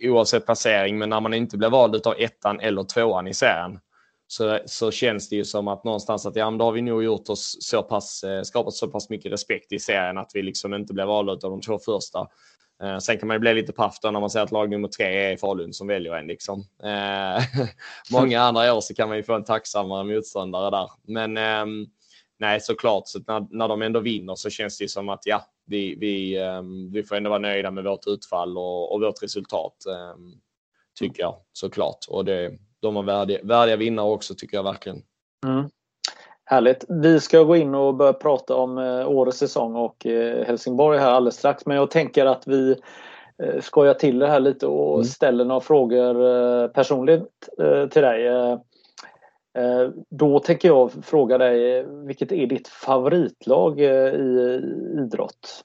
oavsett placering, men när man inte blir vald av ettan eller tvåan i serien så, så känns det ju som att någonstans att ja, men då har vi nog gjort oss så pass, eh, skapat så pass mycket respekt i serien att vi liksom inte blev valda av de två första. Eh, sen kan man ju bli lite paff när man säger att lag nummer tre är Falun som väljer en. Liksom. Eh, (laughs) många andra år så kan man ju få en tacksammare motståndare där. Men eh, nej, såklart, så när, när de ändå vinner så känns det ju som att ja, vi, vi, ehm, vi får ändå vara nöjda med vårt utfall och, och vårt resultat. Ehm, tycker jag såklart. Och det, de var värdiga, värdiga vinnare också tycker jag verkligen. Mm. Härligt. Vi ska gå in och börja prata om eh, årets säsong och eh, Helsingborg här alldeles strax. Men jag tänker att vi eh, skojar till det här lite och mm. ställer några frågor personligt till dig. Då tänker jag fråga dig, vilket är ditt favoritlag i idrott?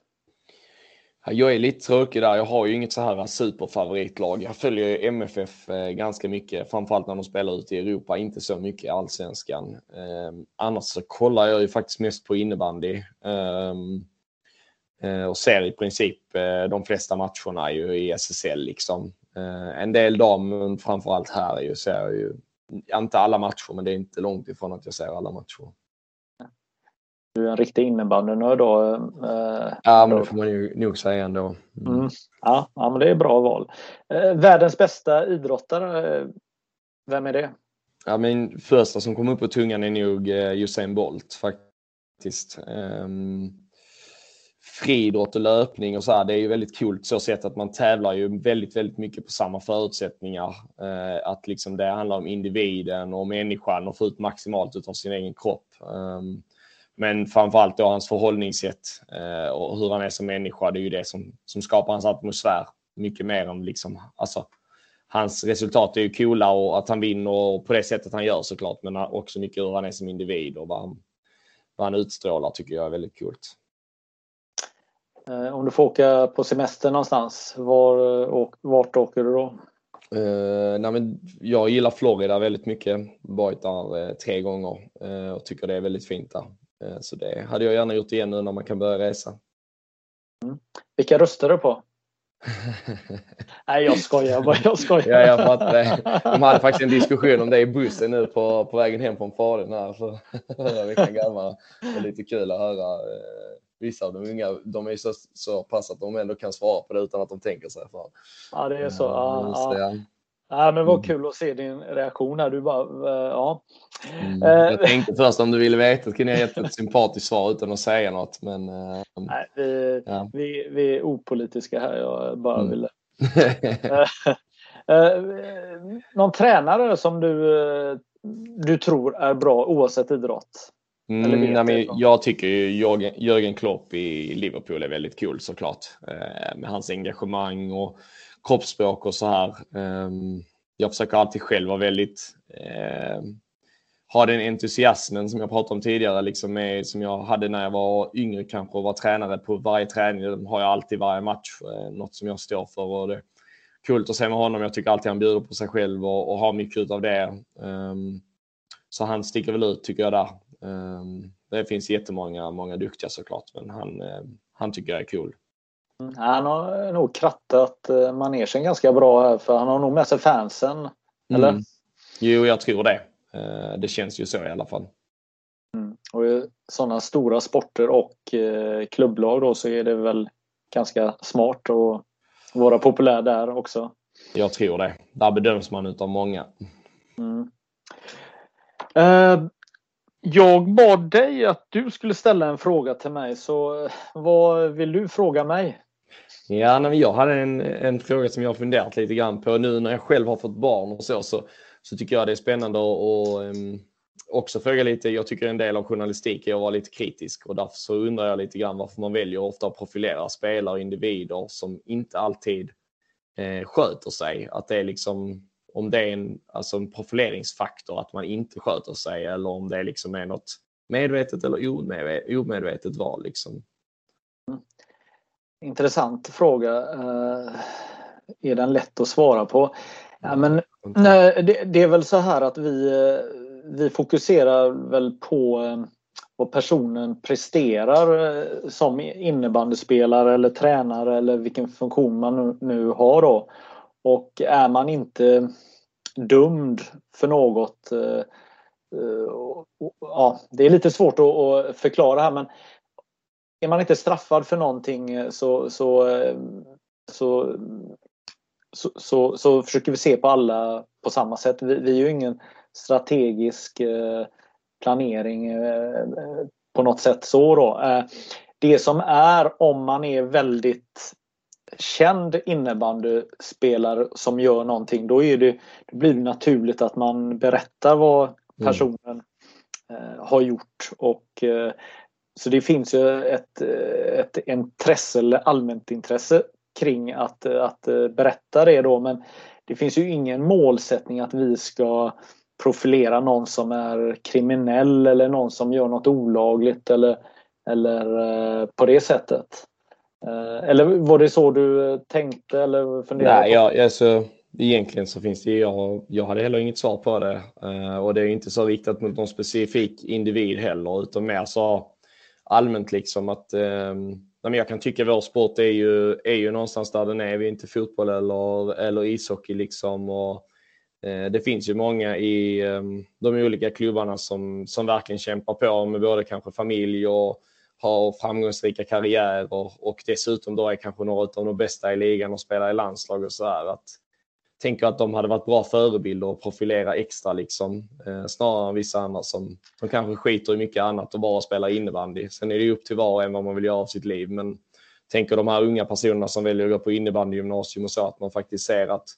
Jag är lite tråkig där. Jag har ju inget så här superfavoritlag. Jag följer MFF eh, ganska mycket, framförallt när de spelar ute i Europa, inte så mycket i allsvenskan. Ehm, annars så kollar jag ju faktiskt mest på innebandy ehm, eh, och ser i princip eh, de flesta matcherna ju i SSL liksom. Eh, en del dam, men framförallt här ju, ser jag ju, inte alla matcher, men det är inte långt ifrån att jag ser alla matcher. Du är en riktig innebandynörd då? Eh, ja, men det får man ju nog säga ändå. Mm. Mm. Ja, ja, men det är bra val. Eh, världens bästa idrottare, eh, vem är det? Ja, min första som kom upp på tungan är nog eh, Usain Bolt faktiskt. Um, friidrott och löpning och så här, det är ju väldigt kul så sätt att man tävlar ju väldigt, väldigt mycket på samma förutsättningar. Eh, att liksom det handlar om individen och människan och få ut maximalt av sin egen kropp. Um, men framförallt då hans förhållningssätt eh, och hur han är som människa. Det är ju det som, som skapar hans atmosfär. Mycket mer än liksom, alltså, hans resultat är ju coola och att han vinner på det sättet han gör såklart. Men också mycket hur han är som individ och vad han, vad han utstrålar tycker jag är väldigt coolt. Eh, om du får åka på semester någonstans, var, och, vart åker du då? Uh, nej, men jag gillar Florida väldigt mycket. Varit där uh, tre gånger uh, och tycker det är väldigt fint där. Eh, så det hade jag gärna gjort igen nu när man kan börja resa. Mm. Vilka röstar du på? (laughs) Nej, jag skojar bara. Jag skojar. ja, jag fattar det. De hade faktiskt en diskussion om det i bussen nu på, på vägen hem från Falun här för förra veckan gammal. Det är lite kul att höra eh, vissa av de unga. De är så, så pass att de ändå kan svara på det utan att de tänker sig för. Ja, det är så. Ja, ja. Ja, men vad mm. kul att se din reaktion här. Du bara, uh, ja. Mm. Jag tänkte först om du ville veta så kunde jag gett ett sympatiskt svar utan att säga något. Men, uh, (laughs) Nej, vi, ja. vi, vi är opolitiska här. Jag bara mm. ville... (laughs) någon tränare som du, du tror är bra oavsett idrott? Mm, nej, men jag tycker Jörgen, Jörgen Klopp i Liverpool är väldigt kul såklart. med hans engagemang och kroppsspråk och så här. Ehm, jag försöker alltid själv vara väldigt ehm, ha den entusiasmen som jag pratade om tidigare, liksom med, som jag hade när jag var yngre kanske och var tränare på varje träning. Det har jag alltid varje match, eh, något som jag står för. Och det är kul att se med honom. Jag tycker alltid han bjuder på sig själv och, och har mycket av det. Um, så han sticker väl ut tycker jag där. Um, det finns jättemånga många duktiga såklart, men han, eh, han tycker jag är cool. Han har nog krattat eh, manegen ganska bra här för han har nog med sig fansen. Eller? Mm. Jo, jag tror det. Eh, det känns ju så i alla fall. Mm. Och i sådana stora sporter och eh, klubblag då så är det väl ganska smart att vara populär där också. Jag tror det. Där bedöms man utav många. Mm. Jag bad dig att du skulle ställa en fråga till mig så eh, vad vill du fråga mig? Ja, men jag hade en, en fråga som jag har funderat lite grann på nu när jag själv har fått barn och så, så, så tycker jag det är spännande att, um, också fråga lite, jag tycker en del av journalistik är att vara lite kritisk och därför så undrar jag lite grann varför man väljer ofta att profilera spelare och individer som inte alltid eh, sköter sig. Att det är liksom, om det är en, alltså en profileringsfaktor att man inte sköter sig eller om det liksom är något medvetet eller omedvetet val. Liksom. Intressant fråga. Eh, är den lätt att svara på? Ja, men, nej, det, det, är väl så här att vi, eh, vi fokuserar väl på eh, vad personen presterar som innebandyspelare eller tränare eller vilken funktion man nu har då. Och är man inte dömd för något eh, eh, ja, det är lite svårt att förklara här men är man inte straffad för någonting eh, så, så, så, så, så, så försöker vi se på alla på samma sätt. Vi, vi är ju ingen strategisk planering på något sätt så då. Det som är om man är väldigt känd innebandyspelare som gör någonting då, är det, då blir det naturligt att man berättar vad mm. personen mm. har gjort och så det finns ju ett, ett intresse eller allmänt intresse kring att, att berätta det då men det finns ju ingen målsättning att vi ska profilera någon som är kriminell eller någon som gör något olagligt eller, eller eh, på det sättet. Eh, eller var det så du tänkte eller funderade? Nej, jag, alltså, egentligen så finns det jag, jag hade heller inget svar på det eh, och det är inte så riktat mot någon specifik individ heller utan mer så allmänt liksom att eh, jag kan tycka vår sport är ju, är ju någonstans där den är. Vi är inte fotboll eller, eller ishockey liksom. Och, eh, det finns ju många i eh, de olika klubbarna som, som verkligen kämpar på med både kanske familj och har framgångsrika karriärer och dessutom då är kanske några av de bästa i ligan och spelar i landslag och så här Att, tänker att de hade varit bra förebilder och profilera extra liksom. Eh, snarare än vissa andra som, som kanske skiter i mycket annat och bara spelar innebandy. Sen är det ju upp till var och en vad man vill göra av sitt liv. Men tänker de här unga personerna som väljer att gå på innebandygymnasium och så att man faktiskt ser att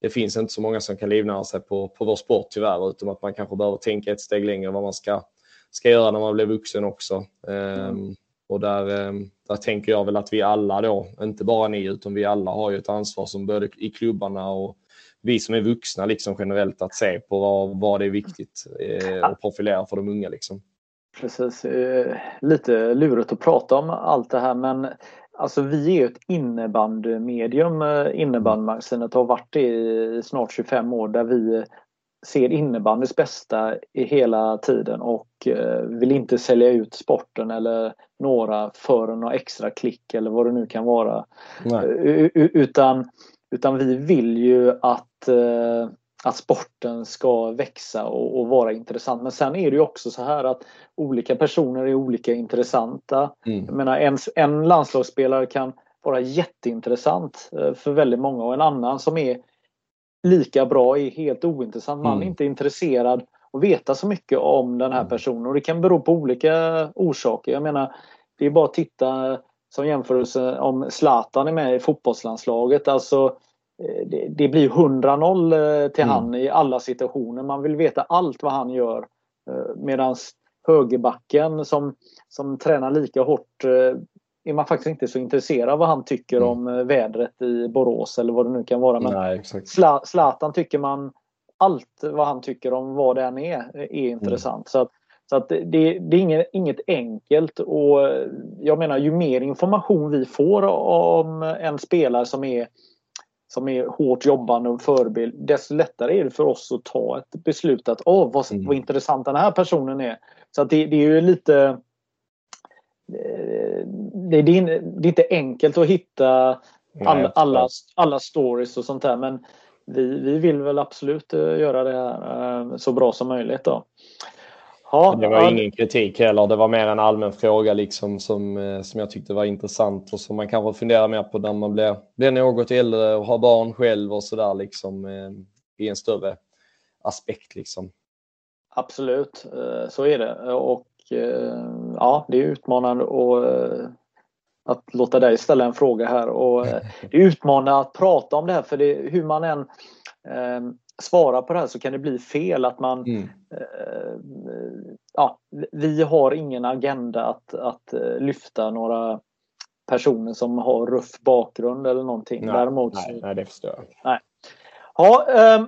det finns inte så många som kan livnära sig på, på vår sport tyvärr utan att man kanske behöver tänka ett steg längre vad man ska, ska göra när man blir vuxen också. Mm. Och där, ehm, där tänker jag väl att vi alla då, inte bara ni, utan vi alla har ju ett ansvar som både i klubbarna och vi som är vuxna liksom generellt att se på vad, vad det är viktigt eh, att profilera för de unga. Liksom. Precis, eh, lite lurigt att prata om allt det här men alltså vi är ett innebandymedium. Eh, innebandymagasinet har varit det i snart 25 år där vi ser innebandys bästa i hela tiden och eh, vill inte sälja ut sporten eller några för några extra klick eller vad det nu kan vara. Nej. Utan, utan vi vill ju att, eh, att sporten ska växa och, och, vara intressant. Men sen är det ju också så här att olika personer är olika intressanta. Mm. Jag menar, en, en landslagsspelare kan vara jätteintressant eh, för väldigt många och en annan som är lika bra är helt ointressant. Man är mm. inte intresserad att veta så mycket om den här mm. personen och det kan bero på olika orsaker. Jag menar, det är bara att titta som jämförelse om Zlatan är med i fotbollslandslaget. Alltså, eh, det, det blir 100-0 eh, till mm. han i alla situationer. Man vill veta allt vad han gör. Eh, Medan högerbacken som, som tränar lika hårt är man faktiskt inte så intresserad av vad han tycker mm. om eh, vädret i Borås eller vad det nu kan vara. Men Nej, Zlatan tycker man allt vad han tycker om vad det än är, är intressant. Mm. Så, att, så att det, det, är inget, inget enkelt och jag menar ju mer information vi får om en spelare som är som är hårt jobbande och förebild, desto lättare är det för oss att ta ett beslut att åh, vad, mm. vad intressant den här personen är. Så att det, det är ju lite det, det, är, inte enkelt att hitta alla, alla, alla stories och sånt där men vi, vi vill väl absolut eh, göra det här eh, så bra som möjligt. Då. Ja, det var ingen kritik heller. Det var mer en allmän fråga liksom som, eh, som jag tyckte var intressant och som man kanske funderar mer på när man blir, blir något äldre och har barn själv och sådär liksom i en större aspekt liksom. Absolut, så är det. Och ja, det är utmanande och att låta dig ställa en fråga här. Och eh, (laughs) det är utmanande att prata om det här för det, hur man än eh, svara på det här så kan det bli fel att man mm. eh, ja, vi har ingen agenda att, att eh, lyfta några personer som har ruff bakgrund eller någonting. Nej, Däremot, nej, nej det förstår jag. Nej. Ja, eh,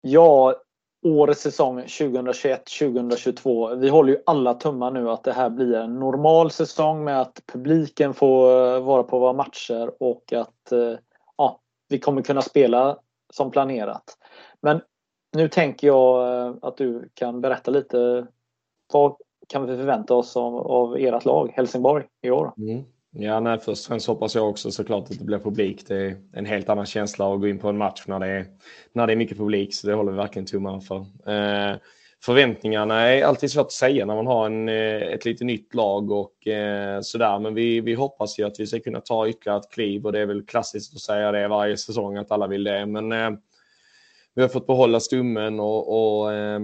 ja, årets säsong 2021-2022. Vi håller ju alla tummar nu att det här blir en normal säsong med att publiken får eh, vara på våra matcher och att eh, ja, vi kommer kunna spela som planerat. Men nu tänker jag eh, att du kan berätta lite. Vad kan vi förvänta oss av, av ert lag, Helsingborg, i år? Mm. Ja, nej, först och främst hoppas jag också såklart att det blir publik. Det är en helt annan känsla att gå in på en match när det är, när det är mycket publik, så det håller vi verkligen tummarna för. Eh, förväntningarna är alltid svårt att säga när man har en, eh, ett lite nytt lag och eh, sådär, men vi, vi hoppas ju att vi ska kunna ta ytterligare ett kliv och det är väl klassiskt att säga det varje säsong att alla vill det. Men eh, vi har fått behålla stummen och, och eh,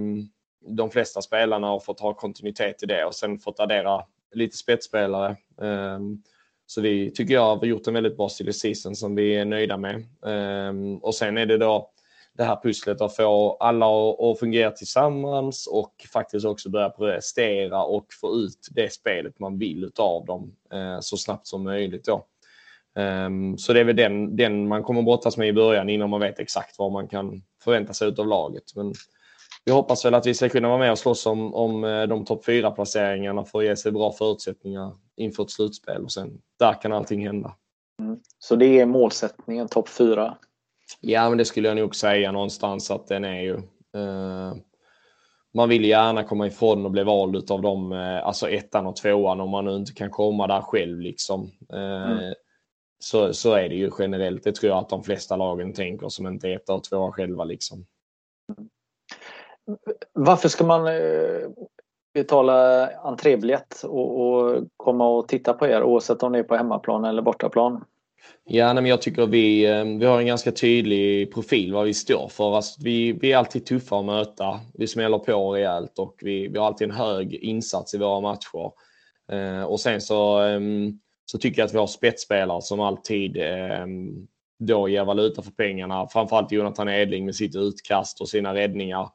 de flesta spelarna har fått ha kontinuitet i det och sen fått addera lite spetsspelare. Um, så vi tycker jag har gjort en väldigt bra silly season som vi är nöjda med. Um, och sen är det då det här pusslet att få alla att fungera tillsammans och faktiskt också börja prestera och få ut det spelet man vill utav dem uh, så snabbt som möjligt. Då. Um, så det är väl den, den man kommer brottas med i början innan man vet exakt vad man kan förvänta sig av laget. Men vi hoppas väl att vi ska kunna vara med och slåss om, om eh, de topp fyra placeringarna för att ge sig bra förutsättningar inför ett slutspel och sen där kan allting hända. Mm. Så det är målsättningen, topp fyra? Ja, men det skulle jag nog säga någonstans att den är ju. Eh, man vill gärna komma ifrån och bli vald av dem, eh, alltså ettan och tvåan om man nu inte kan komma där själv liksom. Eh, mm. så, så är det ju generellt. Det tror jag att de flesta lagen tänker som inte är etta och tvåa själva liksom. Varför ska man eh, betala entrébiljett och, och komma och titta på er oavsett om det är på hemmaplan eller bortaplan? Ja, men jag tycker vi, eh, vi har en ganska tydlig profil vad vi står för. Alltså, vi, vi är alltid tuffa att möta. Vi smäller på rejält och vi, vi har alltid en hög insats i våra matcher. Eh, och sen så, eh, så tycker jag att vi har spetsspelare som alltid eh, då ger valuta för pengarna. Framförallt Jonathan Edling med sitt utkast och sina räddningar.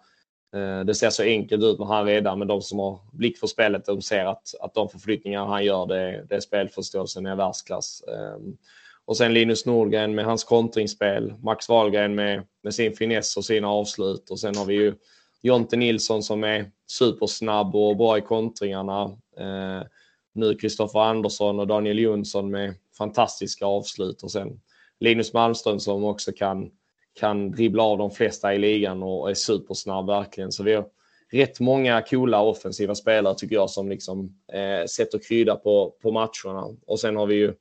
Eh, det ser så enkelt ut när han räddar, men de som har blick för spelet de ser att, att de förflyttningar han gör, det, det spelförståelsen är världsklass. Ehm, och sen Linus Nordgren med hans kontringsspel, Max Wahlgren med, med sin finess och sina avslut och sen har vi ju Jonte Nilsson som är supersnabb och bra i kontringarna. Ehm, nu Kristoffer Andersson och Daniel Jonsson med fantastiska avslut och sen Linus Malmström som också kan kan dribbla av de flesta i ligan och är supersnabb verkligen. Så vi har rätt många coola offensiva spelare tycker jag som liksom eh, sätter krydda på, på matcherna. Och sen har vi ju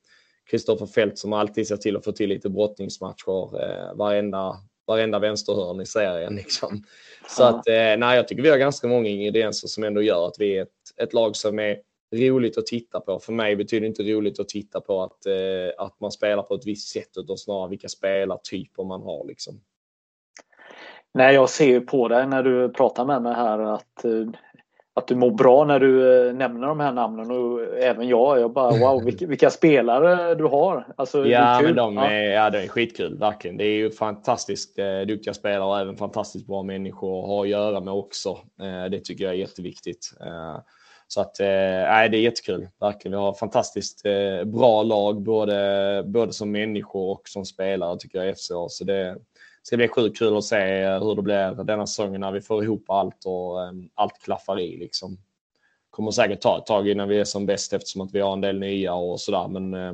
Kristoffer Fält som alltid ser till att få till lite brottningsmatcher eh, varenda, varenda vänsterhörn i serien. (laughs) Liksom. Så ja. att, eh, nej, jag tycker vi har ganska många ingredienser som ändå gör att vi är ett, ett lag som är roligt att titta på. För mig betyder inte roligt att titta på att, eh, att man spelar på ett visst sätt utan snarare vilka spelartyper man har. Liksom. Nej, jag ser ju på dig när du pratar med mig här att, eh, att du mår bra när du eh, nämner de här namnen och även jag. Jag bara wow, vilka, (laughs) vilka spelare du har. Alltså, ja, men de är, ja. ja, det är skitkul verkligen. Det är ju fantastiskt eh, duktiga spelare och även fantastiskt bra människor att ha att göra med också. Eh, det tycker jag är jätteviktigt. Eh, så att, eh, det är jättekul. Verkligen. Vi har fantastiskt eh, bra lag, både, både som människor och som spelare tycker jag i FCA. Så det ska bli sjukt kul att se eh, hur det blir denna säsongen när vi får ihop allt och eh, allt klaffar i. Liksom. kommer säkert ta ett tag innan vi är som bäst eftersom att vi har en del nya och sådär. Men eh,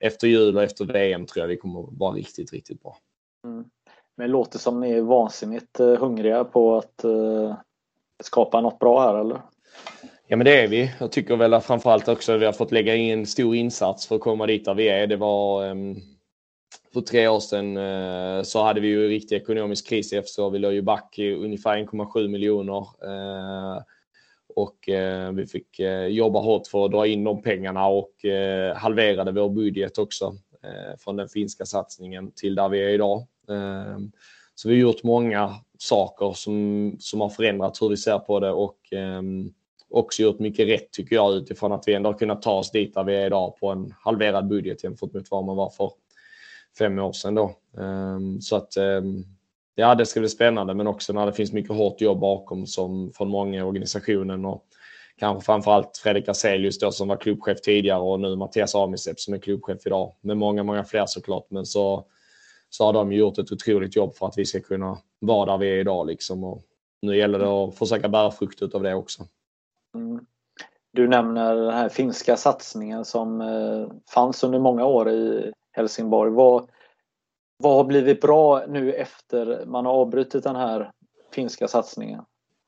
efter jul och efter VM tror jag vi kommer vara riktigt, riktigt bra. Mm. Men det låter som ni är vansinnigt eh, hungriga på att eh, skapa något bra här eller? Ja men det är vi. Jag tycker väl att framförallt också att vi har fått lägga in en stor insats för att komma dit där vi är. Det var um, för tre år sedan uh, så hade vi ju riktig ekonomisk kris i FCA. Vi låg ju back i ungefär 1,7 miljoner. Uh, och eh, vi fick jobba hårt för att dra in de pengarna och halverade vår budget också från den finska satsningen till där vi är idag. Ehm, så vi har gjort många saker som, som har förändrat hur vi ser på det och um, också gjort mycket rätt tycker jag utifrån att vi ändå har kunnat ta oss dit där vi är idag på en halverad budget jämfört med vad man var för fem år sedan då. Ehm, så att ehm, ja, det ska bli spännande, men också när det finns mycket hårt jobb bakom som från många i organisationen och kanske framförallt Fredrik Hazelius då som var klubbchef tidigare och nu Mattias Amisep som är klubbchef idag med många, många fler såklart. Men så, så har de gjort ett otroligt jobb för att vi ska kunna vara där vi är idag liksom. Och nu gäller det att försöka bära frukt av det också. Mm. Du nämner den här finska satsningen som eh, fanns under många år i Helsingborg. Vad, vad har blivit bra nu efter man har avbrutit den här finska satsningen?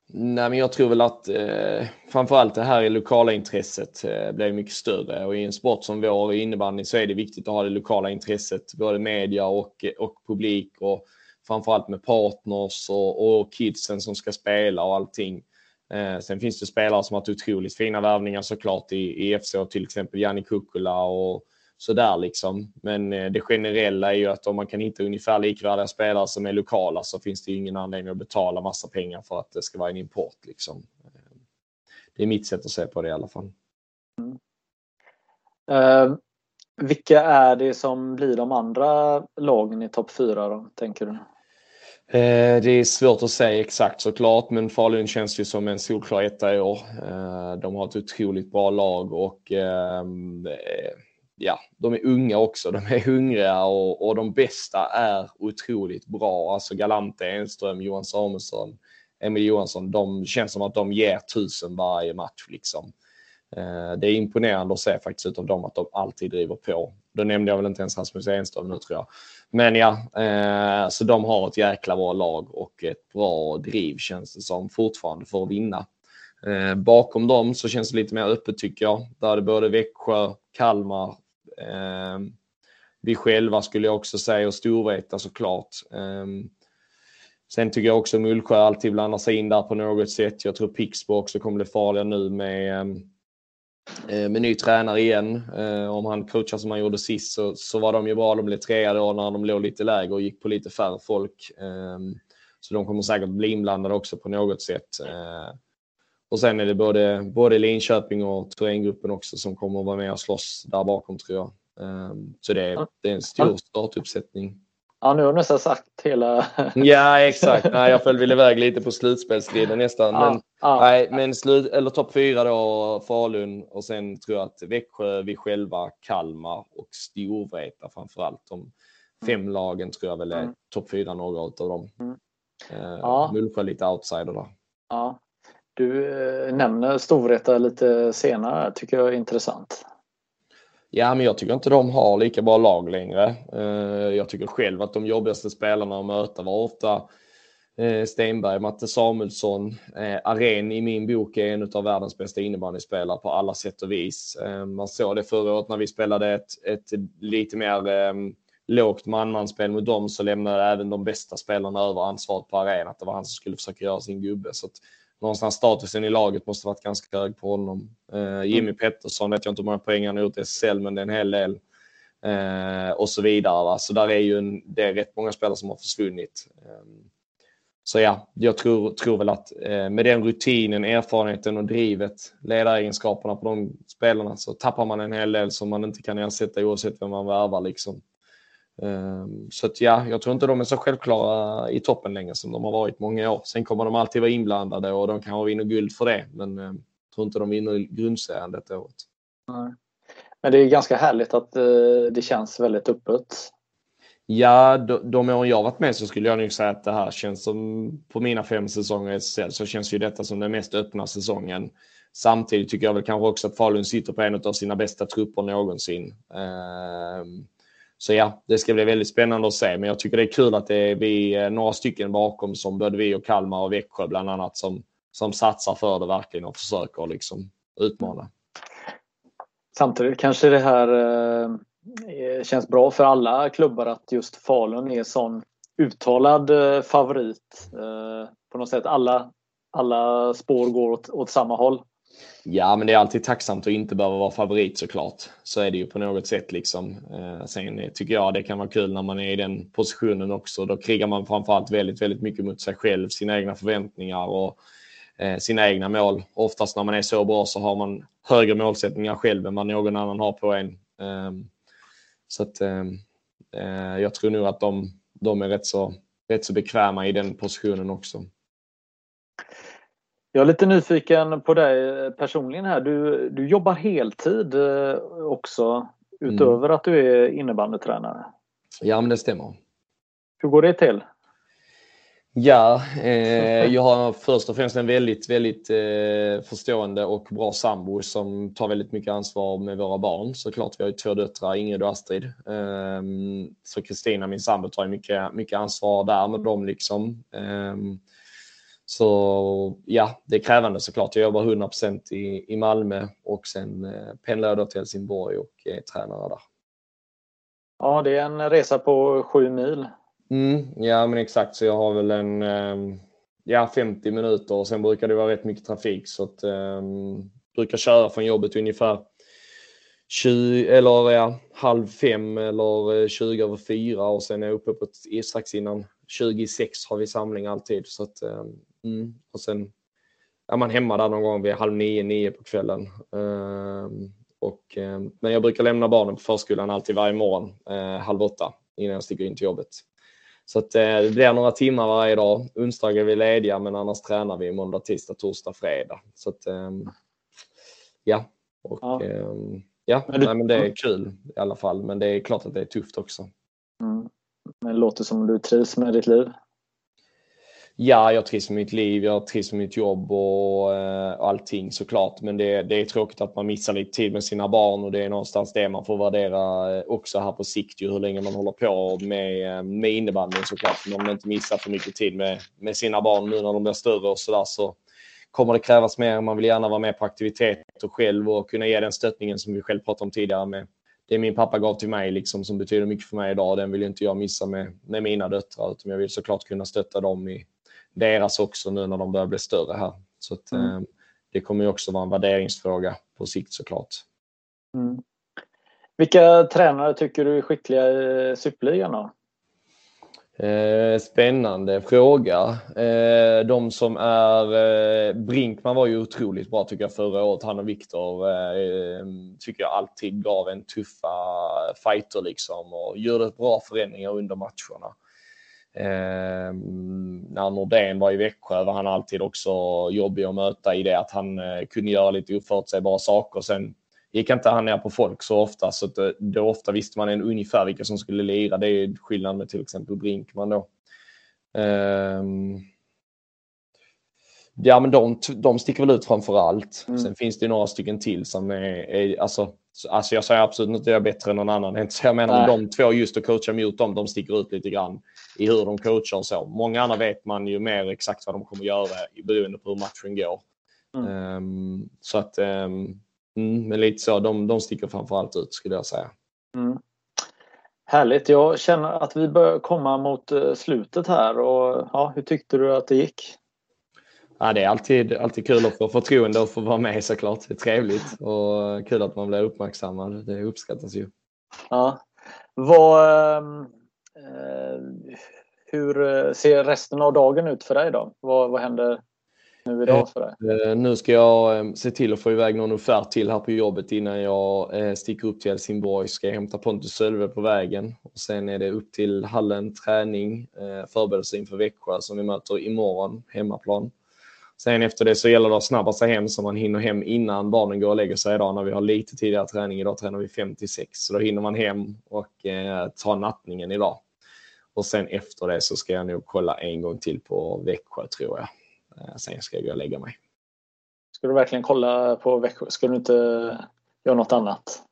Nej, men jag tror väl att eh, framförallt det här i lokala intresset eh, blir mycket större och i en sport som vår innebandy så är det viktigt att ha det lokala intresset, både media och, och publik och framförallt med partners och, och kidsen som ska spela och allting. Eh, sen finns det spelare som har haft otroligt fina värvningar såklart i, i FC, till exempel Jani Kukula och sådär liksom. Men eh, det generella är ju att om man kan hitta ungefär likvärdiga spelare som är lokala så finns det ingen anledning att betala massa pengar för att det ska vara en import liksom. Eh, det är mitt sätt att se på det i alla fall. Mm. Uh, vilka är det som blir de andra lagen i topp fyra då, tänker du? Eh, det är svårt att säga exakt såklart, men Falun känns ju som en solklar etta i år. Eh, de har ett otroligt bra lag och ehm, eh, ja, de är unga också, de är hungriga och, och de bästa är otroligt bra. Alltså Galante, Enström, Johan Samuelsson, Emil Johansson, de känns som att de ger tusen varje match liksom. Det är imponerande att se faktiskt utav dem att de alltid driver på. Då nämnde jag väl inte ens Rasmus Enström nu tror jag. Men ja, eh, så de har ett jäkla bra lag och ett bra driv känns det som fortfarande för att vinna. Eh, bakom dem så känns det lite mer öppet tycker jag. Där är det både Växjö, Kalmar, Eh, vi själva skulle jag också säga och Storvreta såklart. Eh, sen tycker jag också Mullsjö alltid blandar sig in där på något sätt. Jag tror Pixbo också kommer bli farliga nu med, eh, med ny tränare igen. Eh, om han coachar som han gjorde sist så, så var de ju bra. De blev trea då när de låg lite lägre och gick på lite färre folk. Ehm, så de kommer säkert bli inblandade också på något sätt. Eh, och sen är det både, både Linköping och Thorengruppen också som kommer att vara med och slåss där bakom tror jag. Um, så det, är, det är en stor startuppsättning. Ja, nu har du nästan sagt hela... ja, exakt. Nej, jag föll väl iväg lite på slutspelsstriden nästan. Men, ja, nej, men slut, eller topp fyra då, Falun och sen tror jag att Växjö, vi själva, Kalmar och Storvreta framförallt. De fem mm. lagen tror jag väl är mm. topp fyra några av dem. Mm. Uh, ja. Mullsjö lite outsider där. Ja, du eh, nämner Storvreta lite senare, tycker jag är intressant. Ja, men jag tycker inte de har lika bra lag längre. Eh, jag tycker själv att de jobbigaste spelarna att möta var ofta eh, Stenberg, Matte Samuelsson. Aren i min bok är en av världens bästa innebandyspelare på alla sätt och vis. Man såg det förra året när vi spelade ett, ett lite mer um, lågt man-man-spel mot dem så lämnade även de bästa spelarna över ansvaret på arenan. Att det var han som skulle försöka göra sin gubbe. Så någonstans statusen i laget måste varit ganska hög på honom. Eh, Jimmy mm. Pettersson vet jag inte hur många poäng han har gjort i SSL, men det är en hel del. Eh, och så vidare. Va? Så där är ju en, det är rätt många spelare som har försvunnit. Eh, så ja, jag tror, tror väl att eh, med den rutinen, erfarenheten och drivet, ledaregenskaperna på de spelarna så tappar man en hel del som man inte kan ersätta oavsett vem man värvar. Liksom. Eh, så att ja, jag tror inte de är så självklara i toppen längre som de har varit många år. Sen kommer de alltid vara inblandade och de kan vinna guld för det. Men ehm, jag tror inte de vinner grundserien detta året. Men det är ganska härligt att eh, det känns väldigt öppet. Ja, de åren jag varit med så skulle jag nog säga att det här känns som på mina fem säsonger i SSL så känns ju detta som den mest öppna säsongen. Samtidigt tycker jag väl kanske också att Falun sitter på en av sina bästa trupper någonsin. Ehm, så ja, det ska bli väldigt spännande att se. Men jag tycker det är kul att det är vi eh, några stycken bakom som både vi och Kalmar och Växjö bland annat som, som satsar för det verkligen och försöker liksom utmana. Samtidigt kanske det här eh, Eh, känns bra för alla klubbar att just Falun är sån uttalad eh, favorit. Eh, på något sätt alla, alla spår går åt, åt samma håll. Ja, men det är alltid tacksamt att inte behöva vara favorit såklart. Så är det ju på något sätt liksom. Sen tycker jag det kan vara kul när man är i den positionen också. Då krigar man framförallt väldigt, väldigt mycket mot sig själv, sina egna förväntningar och sina egna mål. Oftast när man är så bra så har man högre målsättningar själv än vad någon annan har på en. Ehm, så att eh, jag tror nog att de, de är rätt så rätt så bekväma i den positionen också. Jag är lite nyfiken på dig personligen här. Du, du jobbar heltid eh, också utöver mm. att du är innebandytränare. Ja, men det stämmer. Hur går det till? Ja, eh, jag har först och främst en väldigt, väldigt eh, förstående och bra sambo som tar väldigt mycket ansvar med våra barn. Såklart, vi har ju två döttrar, Ingrid och Astrid. Eh, så Kristina, min sambo, tar mycket, mycket ansvar där med dem. Liksom. Eh, så ja, det är krävande såklart. Jag jobbar 100 procent i, i Malmö och sen eh, pendlar jag då till Helsingborg och är tränare där. Ja, det är en resa på sju mil. Mm, ja, men exakt. Så jag har väl en eh, ja, 50 minuter och sen brukar det vara rätt mycket trafik så att eh, brukar köra från jobbet ungefär 20, eller ja, halv fem eller eh, 20 över fyra och sen är jag uppe på strax innan 26 har vi samling alltid. Så att, eh, mm, och sen är man hemma där någon gång vid halv nio, nio på kvällen. Ehm, och, ehm, men jag brukar lämna barnen på förskolan alltid varje morgon, eh, halv åtta, innan jag sticker in till jobbet. Så att, eh, det blir några timmar varje dag. Onsdagar är vi lediga men annars tränar vi måndag, tisdag, torsdag, fredag. Så att, ehm, ja. Och, ja. Ehm, ja nej, men det är kul i alla fall. Men det är klart att det är tufft också. Mm. Men det låter som du trivs med ditt liv? Ja, jag trivs med mitt liv, jag trivs med mitt jobb och eh, och allting såklart. Men det, det, är tråkigt att man missar lite tid med sina barn och det är någonstans det man får värdera eh, också här på sikt, ju, hur länge man håller på med, eh, med innebandyn såklart. Men om man inte missar för mycket tid med, med sina barn nu när de blir större och sådär så kommer det krävas mer. Man vill gärna vara med på aktiviteter själv och kunna ge den stöttningen som vi själv pratade om tidigare med det min pappa gav till mig liksom, som betyder mycket för mig idag. Den vill inte jag missa med, med mina döttrar utan jag vill såklart kunna stötta dem i deras också nu när de börjar bli större här. Så att, mm. eh, det kommer ju också vara en värderingsfråga på sikt såklart. Mm. Vilka tränare tycker du är skickliga i superligan Eh, spännande fråga. Eh, de som är... Eh, Brinkman var ju otroligt bra tycker jag förra året. Han och Viktor eh, tycker jag alltid gav en tuffa fighter liksom och gjorde bra förändringar under matcherna. Eh, när Nordén var i Växjö var han alltid också jobbig att möta i det att han eh, kunde göra lite oförutsägbara saker. Sen gick inte han ner på folk så ofta så att, eh, då ofta visste man en ungefär vilka som skulle lira. Det är skillnad med till exempel Brinkman då. Eh, ja men de, de sticker väl ut framför allt. Mm. Sen finns det några stycken till som är, är alltså Alltså jag säger absolut inte att jag är bättre än någon annan. Inte så jag menar Nej. de två just att coacha mot dem, de sticker ut lite grann i hur de coachar och så. Många andra vet man ju mer exakt vad de kommer göra beroende på hur matchen går. Mm. Um, så att, um, men lite så, de, de sticker framförallt ut skulle jag säga. Mm. Härligt, jag känner att vi börjar komma mot eh, slutet här och ja, hur tyckte du att det gick? Ja, det är alltid, alltid kul att få förtroende och få vara med såklart. Det är trevligt och kul att man blir uppmärksammad. Det uppskattas ju. Ja. Vad, ehm, eh, Eh, hur eh, ser resten av dagen ut för dig då? Vad, vad händer nu idag för dig? Eh, eh nu ska jag se till att få iväg någon offert till här på jobbet innan jag eh, sticker upp till Helsingborg. Ska jag hämta Pontus Sölve på vägen och sen är det upp till hallen, träning, eh, förberedelse inför Växjö som vi möter imorgon, hemmaplan. Sen efter det så gäller det att snabba sig hem så man hinner hem innan barnen går och lägger sig idag när vi har lite tidigare träning. Idag tränar vi 5-6 så då hinner man hem och eh, ta nattningen idag. Och sen efter det så ska jag nog kolla en gång till på Växjö tror jag. Eh, sen ska jag gå och lägga mig. Ska du verkligen kolla på Växjö? Ska du inte göra något annat?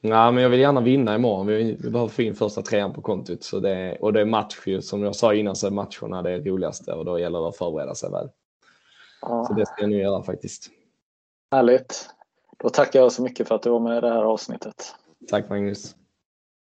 Nej, men jag vill gärna vinna imorgon. Vi, behöver få in första trean på kontot. Så det, och det är match ju. Som jag sa innan så är matcherna det roligaste och då gäller det att förbereda sig väl. Ja. Så det ska jag nu göra faktiskt. Härligt. Då tackar jag så mycket för att du var med i det här avsnittet. Tack Magnus.